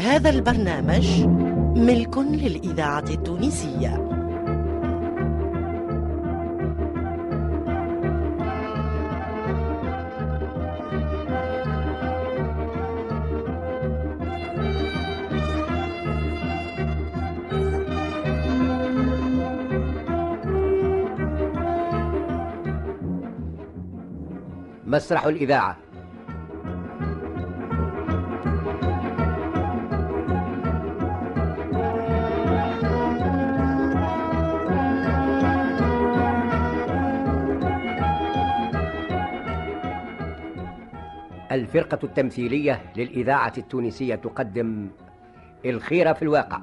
هذا البرنامج ملك للإذاعة التونسية. مسرح الإذاعة. الفرقة التمثيلية للإذاعة التونسية تقدم الخيرة في الواقع.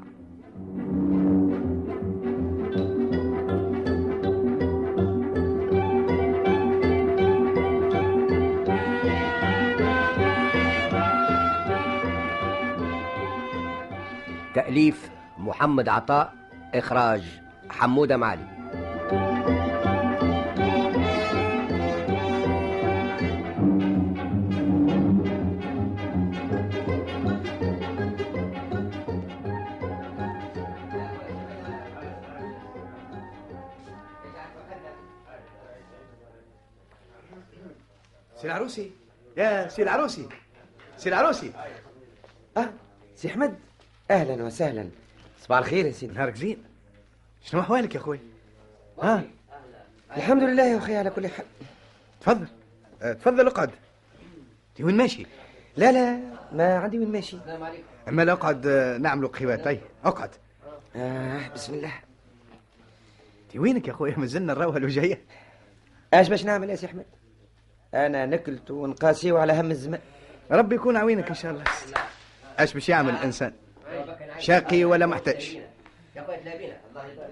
تأليف محمد عطاء إخراج حمودة معلي سي العروسي. سي العروسي. أه سي أحمد. أهلا وسهلا. صباح الخير يا سيدي. نهارك زين. شنو أحوالك يا أخوي؟ ها؟ الحمد لله يا أخي على كل حال. تفضل. آه، تفضل اقعد. انت وين ماشي؟ لا لا ما عندي وين ماشي. أما لا أقعد آه، نعملوا قهوات اي أقعد. أه بسم الله. أنت وينك يا أخوي؟ مازلنا نراوها الوجهية. اش باش نعمل يا سي أحمد؟ أنا نكلت ونقاسي على هم الزمان ربي يكون عوينك إن شاء الله. أش باش يعمل الإنسان؟ شاقي ولا محتاج؟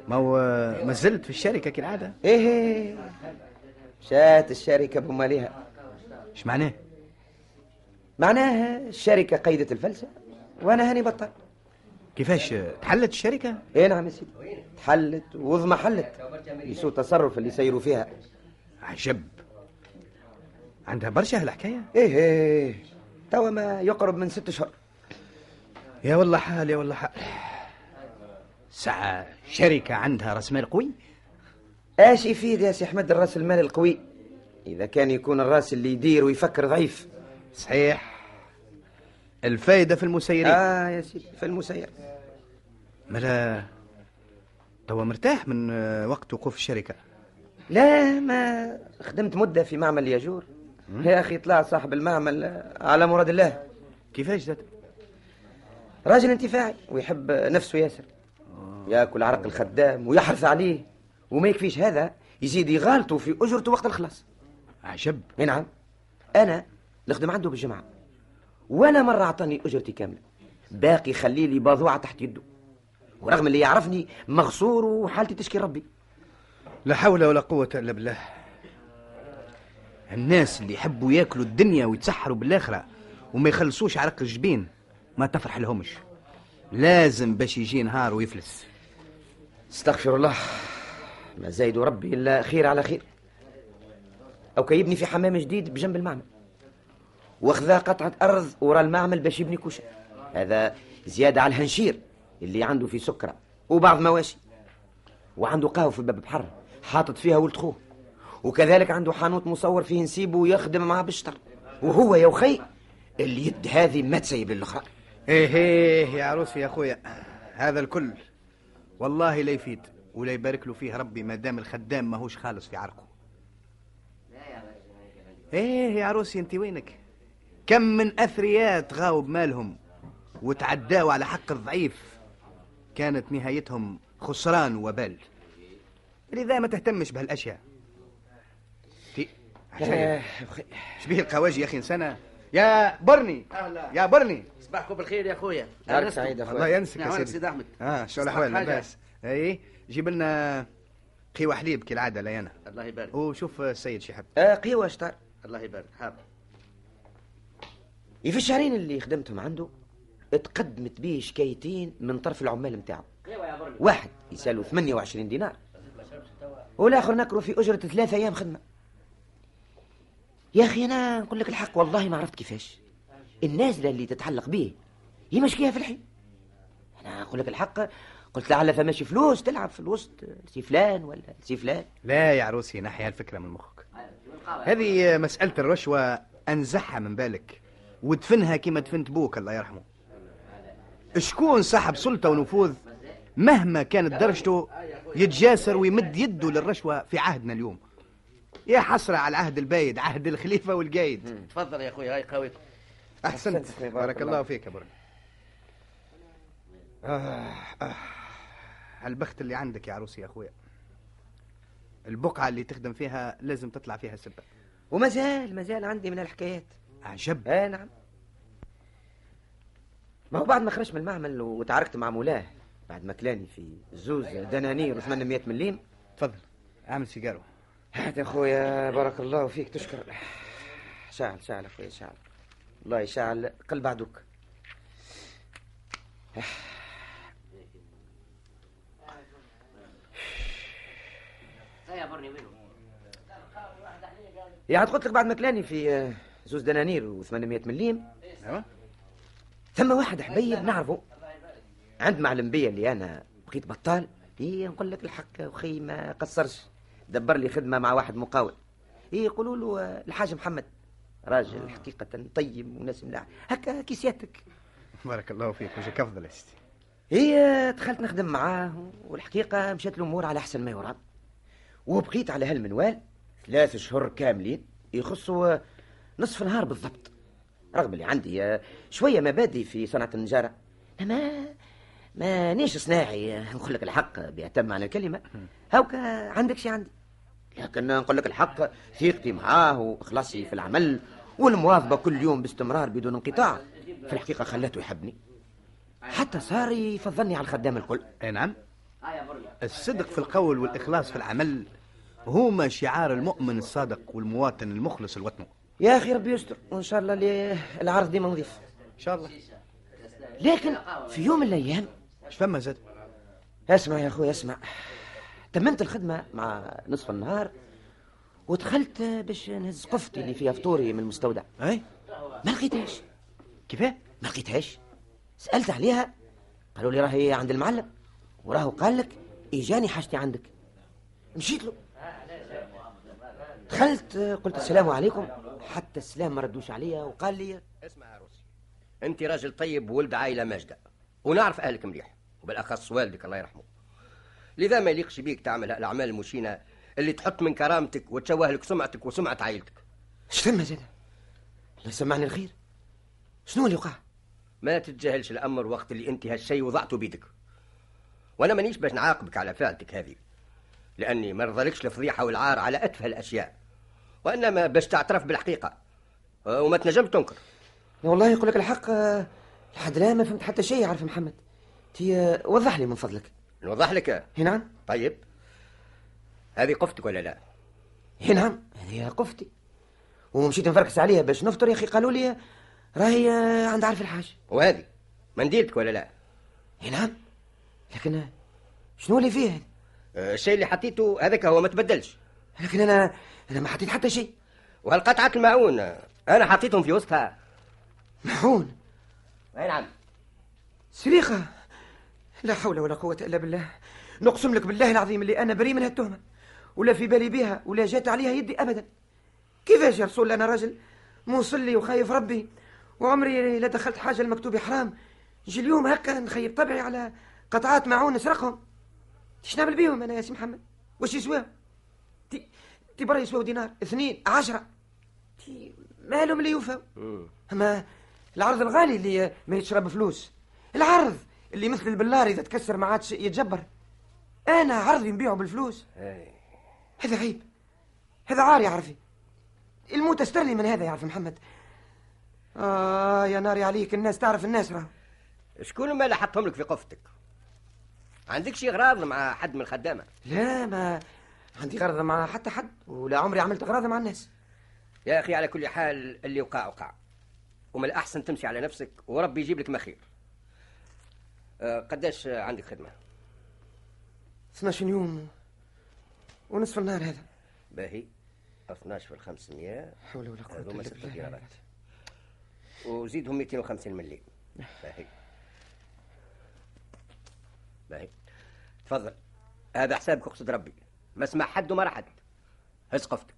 ما هو ما زلت في الشركة كالعادة؟ إيه. شات الشركة بمالها إيش معناه؟ معناها الشركة قيدت الفلسة وأنا هاني بطل. كيفاش تحلت الشركة؟ إيه نعم يا سيدي. تحلت وضما حلت يسوء التصرف اللي يسيروا فيها. عجب. عندها برشا هالحكاية. إيه إيه توا ما يقرب من ست اشهر يا والله حال يا والله حال. ساعة شركة عندها رأس مال قوي. إيش يفيد يا سي أحمد الرأس المال القوي؟ إذا كان يكون الرأس اللي يدير ويفكر ضعيف. صحيح. الفايدة في المسيرين. آه. آه يا سيدي في المسير. ملا توا مرتاح من وقت وقوف الشركة. لا ما خدمت مدة في معمل ياجور. يا أخي طلع صاحب المعمل آه، على مراد الله. كيفاش زاد؟ راجل انتفاعي ويحب نفسه ياسر. يأكل عرق الخدام ويحرص عليه. وما يكفيش هذا يزيد يغالطه في أجرته وقت الخلاص عجب نعم. أنا نخدم عنده بالجمعه ولا مرة أعطاني أجرتي كاملة. باقي يخلي لي باضوعه تحت يده. ورغم اللي يعرفني مغصور وحالتي تشكي ربي. لا حول ولا قوة إلا بالله. الناس اللي يحبوا ياكلوا الدنيا ويتسحروا بالآخرة وما يخلصوش عرق الجبين ما تفرح لهمش. لازم باش يجي نهار ويفلس. استغفر الله. ما زايد ربي إلا خير على خير. أو كيبني في حمام جديد بجنب المعمل. واخذا قطعة ارض ورا المعمل باش يبني كوشة. هذا زيادة على الهنشير اللي عنده في سكرة وبعض مواشي. وعنده قهوة في باب بحر حاطط فيها ولد خوه. وكذلك عنده حانوت مصور فيه نسيبه ويخدم معاه بالشطر وهو يا وخي اللي يد هذه ما تسيب للأخرى. إيه إيه يا عروسي يا أخويا هذا الكل والله لا يفيد ولا يبارك له فيه ربي ما دام الخدام ماهوش خالص في عرقه. إيه يا عروسي أنت وينك؟ كم من اثرياء تغاوا بمالهم وتعداوا على حق الضعيف كانت نهايتهم خسران وبال. لذا ما تهتمش بهالأشياء. شبيه القواجي يا أخي إنسانة. يا برني. يا برني. صباحكم بالخير يا خويا. سعيد يا الله ينسك يا نعم سيدي. سيدي أحمد. آه شو الاحوال. لاباس أي جيب لنا قهوة حليب كالعادة ليانا الله يبارك. وشوف السيد شي حب. آه قيوة شطار الله يبارك. حاضر. في الشهرين اللي خدمتهم عنده اتقدمت به شكايتين من طرف العمال نتاعو واحد يسالو 28 دينار والآخر نكروا في أجرة ثلاثة أيام خدمة. يا أخي أنا نقول لك الحق والله ما عرفت كيفاش. النازلة اللي تتعلق به يمشكيها في الحي. أنا أقول لك الحق قلت لعل فماشي فلوس تلعب في الوسط سي فلان ولا سي فلان. لا يا عروسي نحي الفكرة من مخك. هذه مسألة الرشوة أنزحها من بالك ودفنها كما دفنت بوك الله يرحمه. شكون صاحب سلطة ونفوذ مهما كانت درجته يتجاسر ويمد يده للرشوة في عهدنا اليوم؟ يا حسرة على العهد البايد عهد الخليفة والقايد تفضل يا اخويا هاي قوي. أحسنت. بارك الله. الله فيك. يا برن آه آه. هالبخت اللي عندك يا عروسي يا أخويا البقعة اللي تخدم فيها لازم تطلع فيها سبة وما زال ما زال عندي من الحكايات. عجب آه نعم. ما هو بعد ما خرجت من المعمل وتعاركت مع مولاه بعد ما كلاني في زوز دنانير و800 مليم. تفضل اعمل سيجارو هات يا خويا بارك الله فيك تشكر شعل شعل يا خويا شعل. الله يشعل قلب عدوك يا عاد قلت لك بعد ما كلاني في آه، زوز دنانير و800 مليم. أيوه. ثم واحد حبيب نعرفه. عند معلم بيا اللي أنا بقيت بطال إيه نقول لك الحق وخي ما قصرش. دبر لي خدمة مع واحد مقاول. إيه يقولوا له آه، الحاج محمد راجل حقيقة طيب وناس ملاح. هكا كي سيادتك بارك الله فيك وجهك افضل يا سيدي هي دخلت نخدم معاه والحقيقة مشات الأمور على أحسن ما يرام. وبقيت على هالمنوال ثلاث شهور كاملين يخصوا نصف نهار بالضبط. رغم اللي عندي آه، شوية مبادئ في صنعة النجارة. أما ما نيش صناعي. آه، نقول لك الحق بأتم معنى الكلمة. هاوكا عندك شي عندي؟ لكن نقول لك الحق ثقتي معاه وإخلاصي في العمل والمواظبة كل يوم باستمرار بدون انقطاع. في الحقيقة خلاته يحبني. حتى صار يفضلني على الخدام الكل. أي نعم. الصدق في القول والإخلاص في العمل هما شعار المؤمن الصادق والمواطن المخلص لوطنه يا أخي ربي يستر. وإن شاء الله العرض ديما نظيف إن شاء الله. لكن في يوم من الأيام إيش فما زاد. اسمع يا أخوي اسمع. تممت الخدمة مع نصف النهار ودخلت باش نهز قفتي اللي فيها فطوري من المستودع. أي؟ ما لقيتهاش. كيفاه ما لقيتهاش. سألت عليها قالوا لي راهي عند المعلم وراهو قال لك اجاني حاجتي عندك. مشيت له. دخلت قلت السلام عليكم. حتى السلام ما ردوش عليا وقال لي اسمع يا روسي. أنت راجل طيب وولد عائلة ماجدة ونعرف أهلك مليح. وبالأخص والدك الله يرحمه. لذا ما يليقش بيك تعمل الأعمال المشينة اللي تحط من كرامتك وتشوه لك سمعتك وسمعة عائلتك. إيش ثم زاد؟ الله يسمعني الخير. شنو اللي وقع ما تتجاهلش الأمر وقت اللي أنت هالشيء وضعته بيدك. وأنا مانيش باش نعاقبك على فعلتك هذه لأني ما رضالكش الفضيحة والعار على اتفه الاشياء وإنما باش تعترف بالحقيقة. أه، وما تنجمش تنكر. والله يقول لك الحق آه، لحد الآن ما فهمت حتى شيء عارف محمد. تي آه، وضح لي من فضلك. نوضح لك؟ هي نعم. طيب. هذه قفتك ولا لا؟ هي نعم. هذه قفتي. ومشيت نفركس عليها باش نفطر يا أخي. قالوا لي راهي آه، عند عارف الحاج. وهذه؟ منديلتك ولا لا؟ هي نعم. لكن آه، شنو اللي فيه؟ الشيء اللي حطيته هذاك هو ما تبدلش. لكن أنا أنا ما حطيت حتى شيء. وهالقطعة الماعون؟ أه، أنا حطيتهم في وسطها. محون أي نعم. سريقة. لا حول ولا قوة إلا بالله. نقسم لك بالله العظيم اللي أنا بريء من هالتهمة ولا في بالي بها ولا جات عليها يدي أبدا. كيفاش يا رسول الله؟ أنا راجل مصلي وخايف ربي وعمري لا دخلت حاجة المكتوب حرام. نجي اليوم هكا نخيب طبعي على قطعات معون نسرقهم إيش نعمل بيهم أنا يا سي محمد؟ واش يسواو تي تي برا يسواو دينار اثنين عشرة. تي مالهم اللي يوفوا؟ أما العرض الغالي اللي ما يتشرب فلوس. العرض. اللي مثل البلار إذا تكسر ما عادش يتجبر. أنا عرضي نبيعه بالفلوس. هذا عيب هذا عار يا عرفي. الموت استرلي من هذا يا عرفي محمد. آه يا ناري عليك. الناس تعرف الناس راه. شكون ما اللي حطهم لك في قفتك؟ عندك شي غراض مع حد من الخدامة؟ لا ما عندي غرضة مع حتى حد ولا عمري عملت غرضة مع الناس. يا أخي على كل حال اللي وقع وقع ومن الأحسن تمشي على نفسك وربي يجيب لك ما خير قداش عندك خدمة؟ 12 يوم ونصف النهار هذا. باهي. 12 في ال 500 حول ولا قوة هذوما ست بالله وزيدهم 250 مليم باهي. باهي. تفضل. هذا حسابك اقصد ربي. ما اسمع حد وما حد. هز قفتك.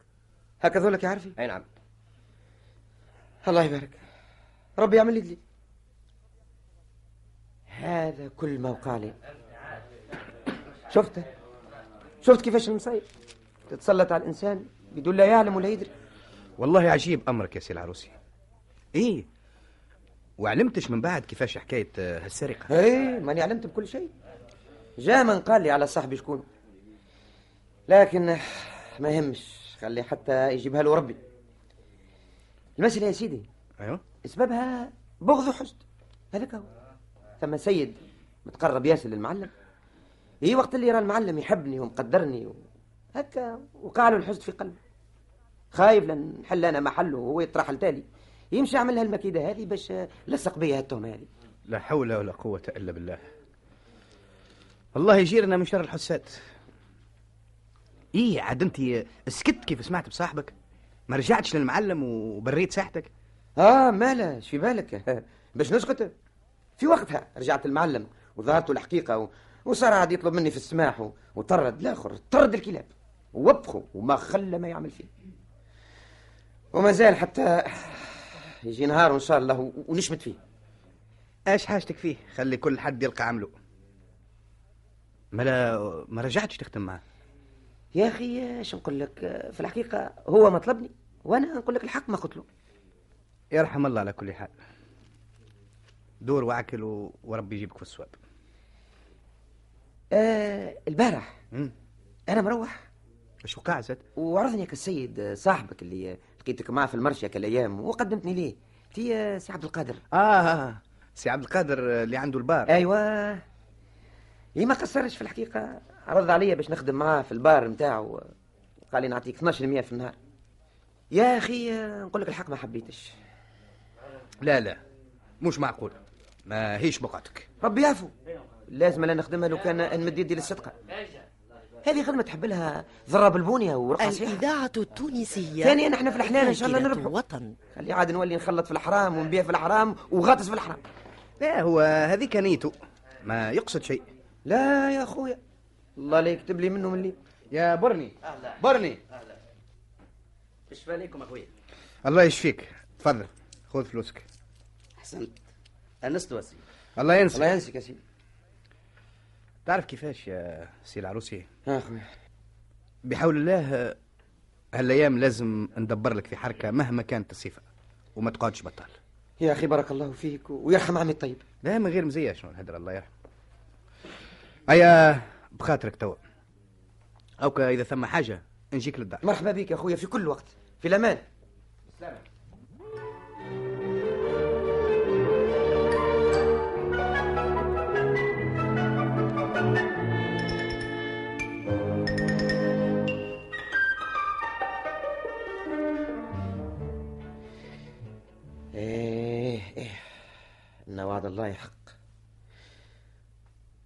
هكذا لك يا عارفي أي نعم. الله يبارك. ربي يعمل لي هذا كل ما وقع لي شفته؟ شفت كيفاش المصايب تتسلط على الإنسان بدون لا يعلم ولا يدري. والله عجيب أمرك يا سي العروسي. إيه. وعلمتش من بعد كيفاش حكاية آه، هالسرقة. إيه ماني علمت بكل شيء. جاء من قال لي على صاحبي شكون. لكن ما يهمش خلي حتى يجيبها له ربي. المسألة يا سيدي أيوه. سببها بغض وحسد هذاك هو. ثم سيد متقرب ياسر للمعلم. هي وقت اللي يرى المعلم يحبني ومقدرني و... هكا وقع له الحسد في قلبه. خايف لأن نحل أنا محله وهو يطرح لتالي. يمشي يعمل هالمكيدة هذه باش لصق بيا هالتهمه هذه. لا حول ولا قوة إلا بالله. الله يجيرنا من شر الحساد. إيه عاد أنت سكت كيف سمعت بصاحبك؟ ما رجعتش للمعلم وبريت ساحتك؟ آه مالا شو في بالك؟ باش نسكت. في وقتها رجعت المعلم وظهرت له الحقيقة و... وصار عاد يطلب مني في السماح و... وطرد الآخر طرد الكلاب ووبخه وما خلى ما يعمل فيه. وما زال حتى يجي نهار ان شاء الله. ونشمت فيه. إيش حاجتك فيه؟ خلي كل حد يلقى عمله. ما لا ما رجعتش تختم معاه. يا أخي إيش نقول لك؟ في الحقيقة هو ما طلبني وأنا نقول لك الحق ما قلت له. يرحم الله على كل حال. دور واعكل و... وربي يجيبك في الصواب آه البارح. أنا مروح. إيش وقع زاد وعرضني السيد صاحبك اللي لقيتك معاه في المرشية كالايام وقدمتني ليه. تي سي عبد القادر. آه, آه سي عبد القادر اللي عنده البار. أيوه. هي ما قصرش في الحقيقة. عرض عليا باش نخدم معاه في البار نتاعو. قال لي نعطيك 12% في النهار. يا أخي نقول لك الحق ما حبيتش. لا لا. مش معقول. ما هيش بقعتك ربي يعفو. لازم لا نخدمها لو كان نمد يدي للصدقة. هذه خدمة تحب لها ضرب البونيه ورقص فيها الإذاعة التونسية. ثانيا إحنا في الحلال إن شاء الله ذاكرة نربحوا وطن. خلي عاد نولي نخلط في الحرام ونبيع في الحرام وغاطس في الحرام لا هو هذيك نيته ما يقصد شيء. لا يا أخويا. الله لا يكتب لي منه من لي يا برني. برني. إيش عليكم اخويا الله يشفيك. تفضل. خذ فلوسك. احسنت انست وسي الله ينسى. الله ينسيك يا سيدي تعرف كيفاش يا سي العروسي؟ ها أخويا. بحول الله هالايام لازم ندبر لك في حركة مهما كانت الصفة وما تقعدش بطال يا أخي بارك الله فيك ويرحم عمي الطيب. لا من غير مزية شنو الهدر الله يرحم. هيا بخاطرك توا أوكا إذا ثم حاجة نجيك للدار. مرحبا بك يا أخويا في كل وقت في الأمان. إيه وعد الله يحق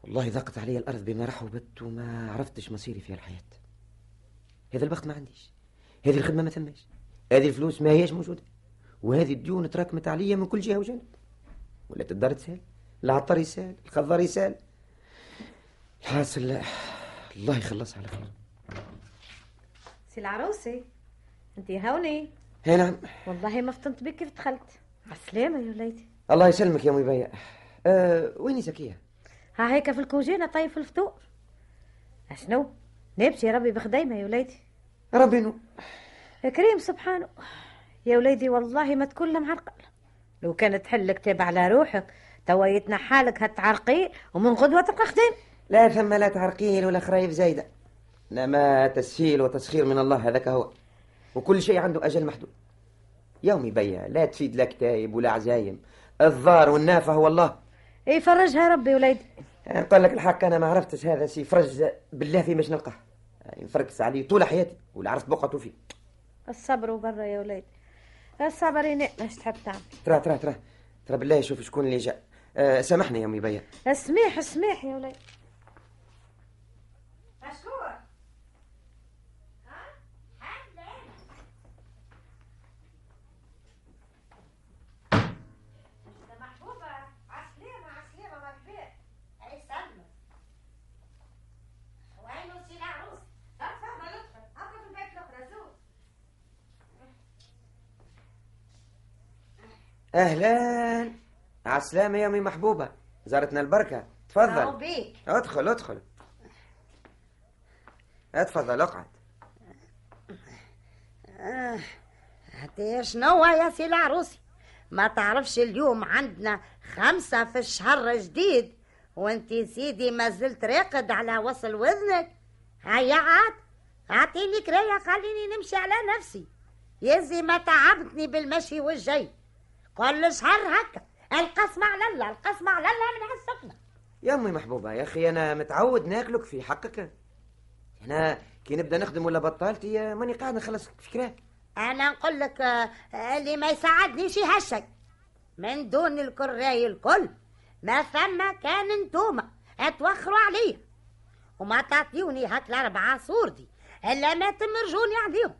والله ضاقت علي الأرض بما رحبت وما عرفتش مصيري في الحياة. هذا البخت ما عنديش. هذه الخدمة ما ثماش. هذه الفلوس ما هيش موجودة. وهذه الديون تراكمت عليا من كل جهة وجانب. ولات الدار تسال العطار يسال الخضار يسال. الحاصل الله يخلص على خير. سي العروسي انت هوني. هي نعم. والله ما فطنت بك كيف دخلت. عالسلامة يا وليدي. الله يسلمك يا أمي بيا. أه ويني زكيه ها هيك في الكوجينة طيب في الفطور. أشنو؟ نمشي يا ربي بخديمة يا وليدي. ربي نو يا كريم سبحانه. يا وليدي والله ما تكون معرقل لو كانت تحل كتاب على روحك توا يتنحالك هالتعرقيل ومن غدوة تبقى خديم. لا ثم لا تعرقيل ولا خرايف زايدة. إنما تسهيل وتسخير من الله هذاك هو. وكل شيء عنده أجل محدود. يومي بيا لا تفيد لا كتايب ولا عزايم. الضار والنافع هو الله. يفرجها ربي وليدي نقول لك الحق أنا ما عرفتش هذا سي فرج بالله في مش نلقاه. نفركس عليه طول حياتي ولا عرفت بقعته فيه. الصبر وبرا يا وليدي الصبر ينقش تحب تعمل. ترى ترى ترى. ترى بالله شوف شكون اللي جاء. أه سامحني يا أمي بيا. اسميح اسميح يا وليدي أهلا. عسلامة يا أمي محبوبة. زارتنا البركة. تفضل. بيك أدخل أدخل. اتفضل اقعد. حتى شنو يا سي العروسي. ما تعرفش اليوم عندنا خمسة في الشهر جديد. وانت سيدي ما زلت راقد على وصل وذنك هيا عاد. أعطيني كراية خليني نمشي على نفسي. يزي ما تعبتني بالمشي والجي كل شهر هكا. القسم على الله القسم على الله من هالسكنة يا امي محبوبة يا أخي أنا متعود ناكلك في حقك. أنا كي نبدأ نخدم ولا بطلتي ماني قاعد نخلص. فكرة؟ أنا نقول لك آه، اللي ما يساعدنيش هالشيء. من دون الكراي الكل. ما ثم كان انتوما اتوخروا عليا وما تعطيوني هاك الأربعة صور دي إلا ما تمرجوني عليهم.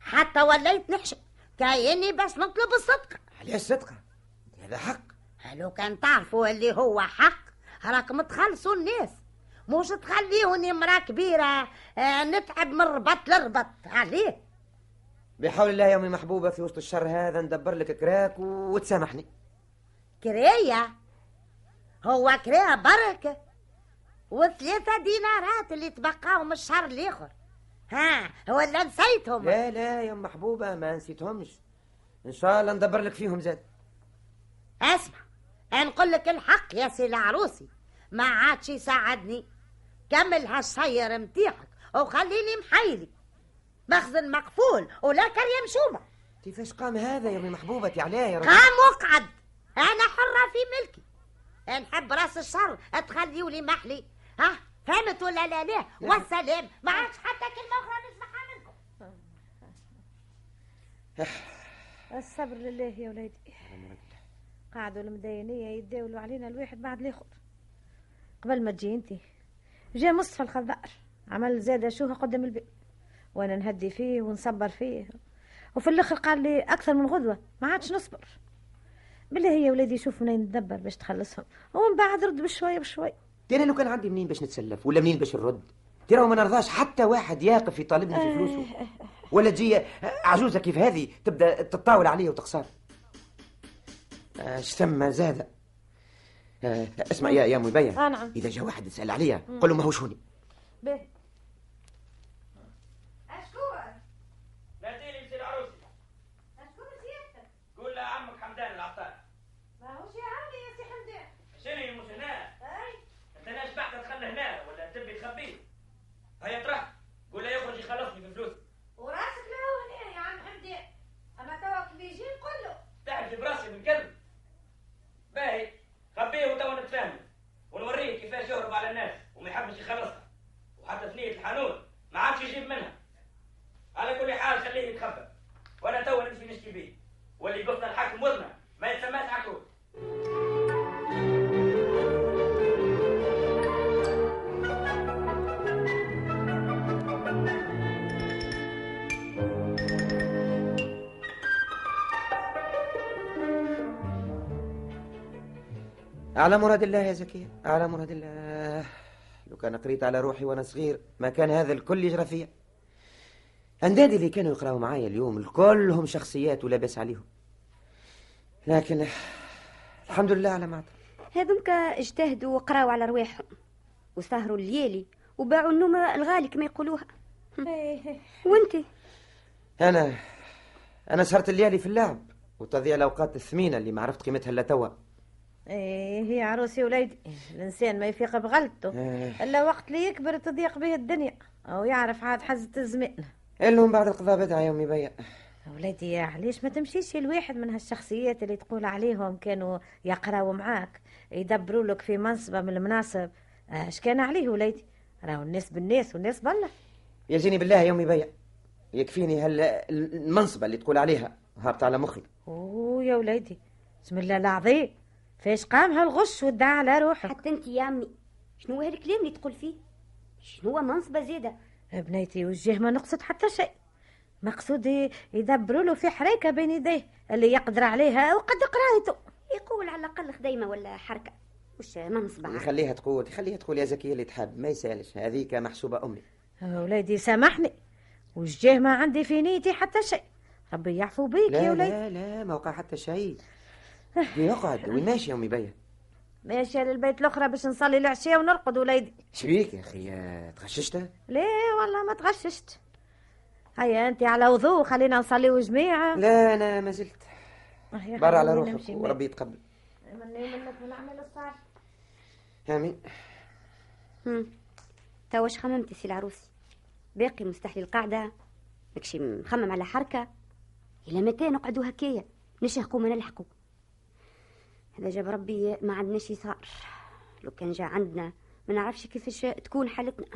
حتى وليت نحشم كايني بس نطلب الصدقة. عليه الصدقة هذا حق. لو كان تعرفوا اللي هو حق راكم تخلصوا الناس. مش تخليوني مرا كبيرة آه، نتعب من ربط لربط. عليه. بحول الله يا أمي محبوبة في وسط الشر هذا ندبر لك كراك وتسامحني. كرية هو كرية بركة وثلاثة دينارات اللي تبقاو من الشهر الآخر. ها ولا نسيتهم. لا لا يا أم محبوبة ما نسيتهمش. إن شاء الله ندبر لك فيهم زاد اسمع نقول لك الحق يا سي العروسي. ما عادش يساعدني. كمل هالشير متيعك وخليني محيلي مخزن مقفول ولا كريم شومة كيفاش قام هذا يا أمي محبوبة علاه يا رجل. قام وقعد. أنا حرة في ملكي. نحب رأس الشر تخليولي محلي. ها فهمت ولا لا لا والسلام. ما عادش حتى كلمة أخرى نسمعها منكم. الصبر لله يا ولادي. قعدوا المدينية يتداولوا علينا الواحد بعد الآخر. قبل ما تجي انت جاء مصطفى الخضار. عمل زادة شوها قدام البيت وأنا نهدي فيه ونصبر فيه. وفي الآخر قال لي أكثر من غدوة ما عادش نصبر. بالله يا ولادي شوف منين ندبر باش تخلصهم. ومن بعد رد بشوية بشوية. ترى لو كان عندي منين باش نتسلف ولا منين باش نرد؟ ترى ما نرضاش حتى واحد يقف يطالبني في فلوسه. ولا تجي عجوزة كيف هذه تبدأ تطاول عليه وتخسر. اش ثم زاد؟ آه، اسمع يا يا مبين. آه، نعم. إذا جاء واحد يسأل عليا قل له ما هوش هوني. به نادي لي سي العروسي قول له عمك حمدان العطار ماهوش يا عمي يا سي حمدان شنو مش هنا انت ناش بعد تخلى هنا ولا تبي تخبيه هيا تروح قول له يخرج يخلصني في فلوسي وراسك له هنا يا عم حمدان اما توك بيجي نقول له تعرف براسي من كلب باهي خبيه وتوا نتفاهموا ونوريه كيفاش يهرب على الناس وما يحبش يخلصها وحتى ثنية الحانوت عادش يجيب منها. على كل حال خليه يتخبى. وأنا توا نمشي نشكي بيه. واللي قلنا الحاكم وزنه ما يتسماش عكوت على مراد الله يا زكية على مراد الله. لو كان قريت على روحي وأنا صغير ما كان هذا الكل يجرى فيا. أندادي اللي كانوا يقرأوا معايا اليوم كلهم شخصيات ولا بس عليهم. لكن الحمد لله على ما. هذوك اجتهدوا وقراوا على رواحهم وسهروا الليالي وباعوا النوم الغالي كما يقولوها. وأنت؟ أنا أنا سهرت الليالي في اللعب وتضيع الأوقات الثمينة اللي ما عرفت قيمتها إلا توا. إيه هي عروسي وليدي الإنسان ما يفيق بغلطه. إيه. إلا وقت اللي يكبر تضيق به الدنيا. أو يعرف عاد حزة الزمان المهم بعد القضاء بدعة يومي بيا ولادي يا علاش ما تمشيش الواحد من هالشخصيات اللي تقول عليهم كانوا يقراوا معاك يدبروا لك في منصبة من المناصب. اش كان عليه وليدي راهو الناس بالناس والناس بالله. يلزيني بالله يومي بيا يكفيني هال المنصبة اللي تقول عليها هابط على مخي. أوه يا وليدي بسم الله العظيم. فاش قام هالغش وادعى على روحك حتى انت يا أمي شنو هو هالكلام اللي تقول فيه؟ شنو هو منصبة زيادة؟ بنيتي وجه ما نقصد حتى شيء. مقصودي يدبروا له في حريكة بين يديه اللي يقدر عليها وقد قرايته يقول على الأقل خديمة ولا حركة. وش منصبة عاد. يخليها تقول يخليها تقول يا زكية اللي تحب ما يسالش. هذيك محسوبة أمي. وليدي سامحني. وجه ما عندي في نيتي حتى شيء. ربي يعفو بيك يا لا وليدي. لا لا ما وقع حتى شيء. يقعد وين ماشي يا امي بيا ماشية للبيت الأخرى باش نصلي العشاء ونرقد وليدي. شبيك يا أخي؟ آه، تغششتها ليه والله ما تغششت. هيا أنت على وضوء خلينا نصلي جميعة لا أنا ما زلت. يا بر على روحك وربي يتقبل. مني منك ونعمل الصالح. آمين. هم. توا واش خممتي سي العروسي باقي مستحلي القعدة. ماكشي مخمم على حركة. إلى متى نقعدوا هكايا؟ نشهقوا ما نلحقوا. هذا جاب ربي ما عندناش يسار. لو كان جا عندنا ما نعرفش كيفاش تكون حالتنا.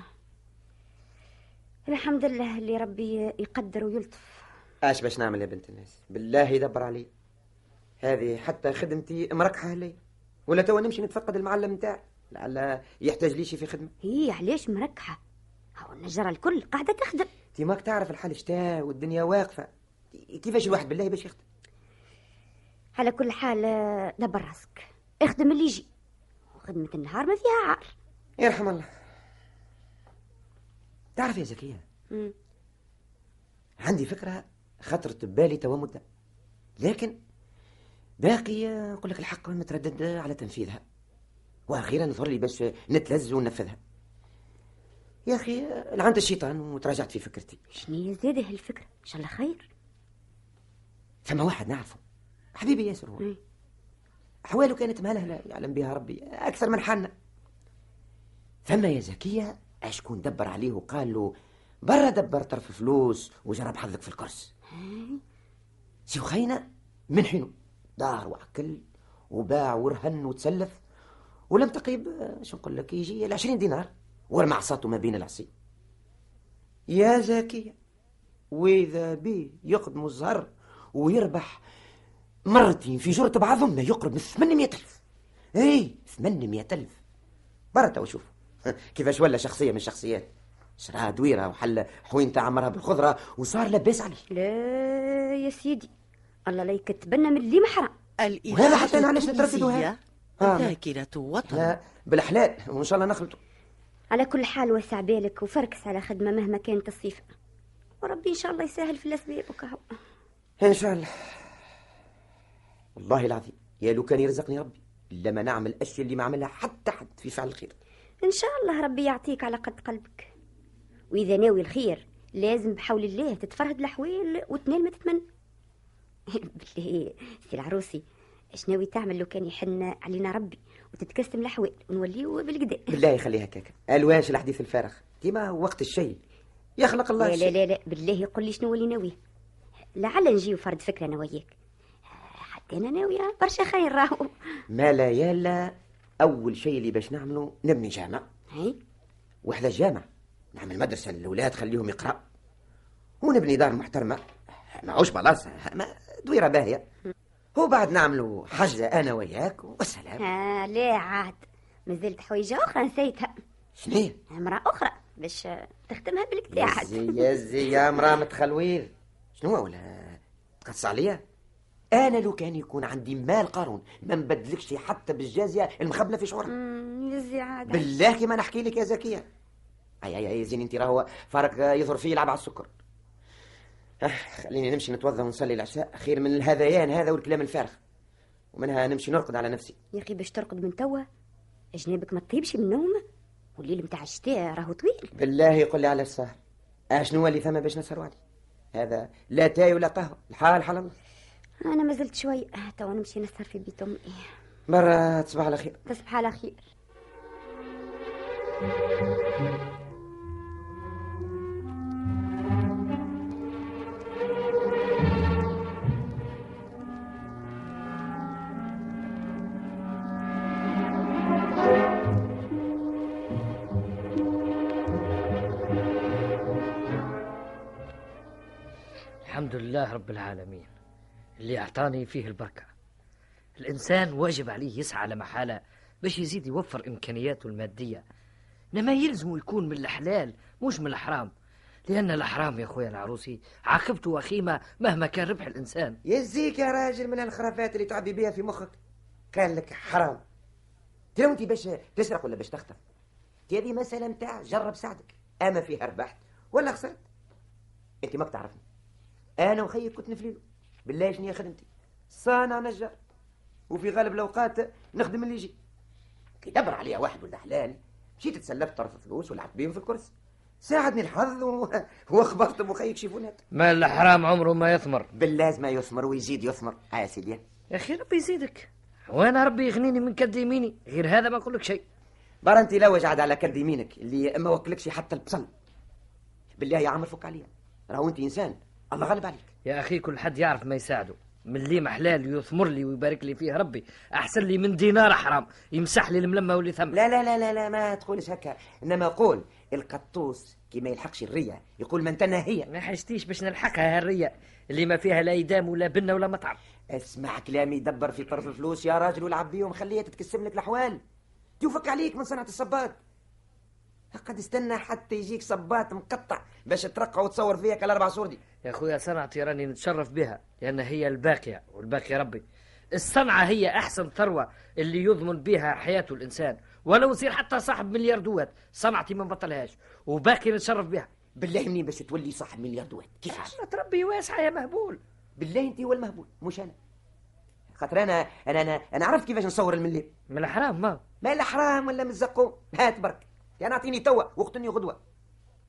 الحمد لله اللي ربي يقدر ويلطف. اش باش نعمل يا بنت الناس؟ بالله يدبر علي. هذه حتى خدمتي مركحه لي ولا توا نمشي نتفقد المعلم نتاعي. لعل يحتاج لي شي في خدمة. هي علاش مركحة هو النجرة الكل قاعدة تخدم. انت ماك تعرف الحال شتا والدنيا واقفة. كيفاش الواحد بالله باش يخدم؟ على كل حال آه، دبر راسك. اخدم اللي يجي. وخدمة النهار ما فيها عار. يرحم الله. تعرف يا زكية مم. عندي فكرة خطرت ببالي توا مدة. لكن باقي نقول لك الحق متردد على تنفيذها. وأخيرا ظهر لي باش نتلز وننفذها. يا أخي لعنت الشيطان وتراجعت في فكرتي. شنو زاده هالفكرة؟ إن شاء الله خير. ثم واحد نعرفه. حبيبي ياسر هو. أحواله كانت مهلهلة يعلم بها ربي أكثر من حالنا. ثم يا زكية أشكون دبر عليه وقال له برا دبر طرف فلوس وجرب حظك في الكرس سي خينا من حينه دار وأكل وباع ورهن وتسلف ولم تقيب شو نقول لك يجي العشرين دينار ورمى عصاته ما بين العصي. يا زكية وإذا بيه يقدم الزهر ويربح مرتين في جرة بعضهم ما يقرب من 800 ألف. اي 800 ألف. برا وشوف كيفاش ولا شخصية من الشخصيات شراها دويرة وحل حوين تعمرها بالخضرة وصار لاباس عليه. لا يا سيدي الله لا يكتبنا من اللي محرم. وهذا حتى أنا علاش نتردد وهذا؟ التونسية آه. ذاكرة وطن. لا بالحلال وإن شاء الله نخلطه على كل حال وسع بالك وفركس على خدمة مهما كانت الصيفة. وربي إن شاء الله يسهل في الأسباب وكهو إن شاء الله. والله العظيم يا لو كان يرزقني ربي لما نعمل الأشياء اللي ما عملها حتى حد في فعل الخير. إن شاء الله ربي يعطيك على قد قلبك. وإذا ناوي الخير لازم بحول الله تتفرهد الأحوال وتنال ما تتمنى. بالله سي العروسي اش ناوي تعمل لو كان يحن علينا ربي وتتكسم الأحوال ونوليو بالقدا. بالله يخليها كاكا ألواش الحديث الفارغ. ديما وقت الشيء يخلق الله لا لا لا لا بالله يقول لي شنو اللي ناويه لعل نجي فرد فكرة أنا وياك. حتى أنا ناوية برشا خير راهو. ما لا يلا أول شيء اللي باش نعمله نبني جامع. هاي؟ وحدة جامع نعمل مدرسة للأولاد خليهم يقرأ ونبني دار محترمة. معوش بلاصة ما دويرة باهية. هو بعد نعملوا حجة أنا وياك والسلام. آه لا عاد. مازلت حويجة أخرى نسيتها. شنو امرأة أخرى باش تخدمها بالكدا عاد يزي يزي يا مرا متخلوير شنو ولا تقص عليا؟ أنا لو كان يكون عندي مال قارون ما نبدلكش حتى بالجازية المخبلة في شعورها أمم، يزي عاد. بالله كما نحكي لك يا زكية. أي أي أي زين أنت راهو فارق يظهر فيه يلعب على السكر. آه، خليني نمشي نتوضا ونصلي العشاء. خير من الهذيان هذا والكلام الفارغ. ومنها نمشي نرقد على نفسي. يا أخي باش ترقد من توا أجنابك ما تطيبش من النوم؟ والليل متاع الشتاء راهو طويل. بالله يقول لي على السهر. اشنو هو اللي ثم باش نسهروا عليه؟ هذا لا تاي ولا قهوه الحال حال الله. أنا ما زلت شوي توا نمشي نسهر في بيت أمي مرة تصبح على خير. تصبح على خير. الحمد لله رب العالمين. اللي أعطاني فيه البركة. الإنسان واجب عليه يسعى على محالة باش يزيد يوفر إمكانياته المادية. إنما يلزم يكون من الحلال مش من الحرام. لأن الحرام يا أخويا العروسي عاقبته وخيمة مهما كان ربح الإنسان. يزيك يا راجل من الخرافات اللي تعبي بها في مخك. قال لك حرام. ترى انت باش تسرق ولا باش تخطف. هذه مسألة متاع جرب ساعدك. أما فيها ربحت ولا خسرت. أنت ماك تعرفني أنا وخيك كنت نفليلو. بالله شنو هي خدمتي؟ صانع نجار. وفي غالب الأوقات نخدم اللي يجي. كي دبر عليها واحد ولا حلال مشيت تسلفت طرف فلوس ولعبت بيهم في الكرسي. ساعدني الحظ و... واخبرت بخيك شيفونات ما الحرام عمره ما يثمر. بالله ما يثمر ويزيد يثمر. ها يا سيدي. يا أخي ربي يزيدك. وأنا ربي يغنيني من كد يميني؟ غير هذا ما أقول لك شيء. برا أنت لا وجعد على كد يمينك اللي ما وكلكش حتى البصل. بالله يا عمر فك عليا. راهو أنت إنسان. الله غالب عليك. يا أخي كل حد يعرف ما يساعده. من لي محلال يثمر لي ويبارك لي فيه ربي. أحسن لي من دينار حرام يمسح لي الملمة واللي ثم لا لا لا لا, لا ما تقولش هكا. إنما قول القطوس كي ما يلحقش الرية يقول من تنهي ما حشتيش باش نلحقها هالرية اللي ما فيها لا ايدام ولا بنه ولا مطعم. اسمع كلامي دبر في طرف الفلوس يا راجل والعب بيهم خليها تتكسم لك الأحوال. توفك عليك من صنعة الصباط قد استنى حتى يجيك صباط مقطع باش ترقع وتصور فيك الأربع صور دي. يا خويا صنعتي راني نتشرف بها لأن هي الباقية والباقي ربي. الصنعة هي أحسن ثروة اللي يضمن بها حياة الإنسان. ولو يصير حتى صاحب مليار دوات صنعتي ما نبطلهاش وباقي نتشرف بها. بالله منين باش تولي صاحب مليار دوات. كيفاش ربي واسعة يا مهبول. بالله انت هو المهبول مش أنا. خاطر أنا أنا أنا, أنا عرفت كيفاش نصور المليم. من الحرام ما. ما الحرام ولا من الزقوم. هات برك. يعني أعطيني توا واقتلني غدوة.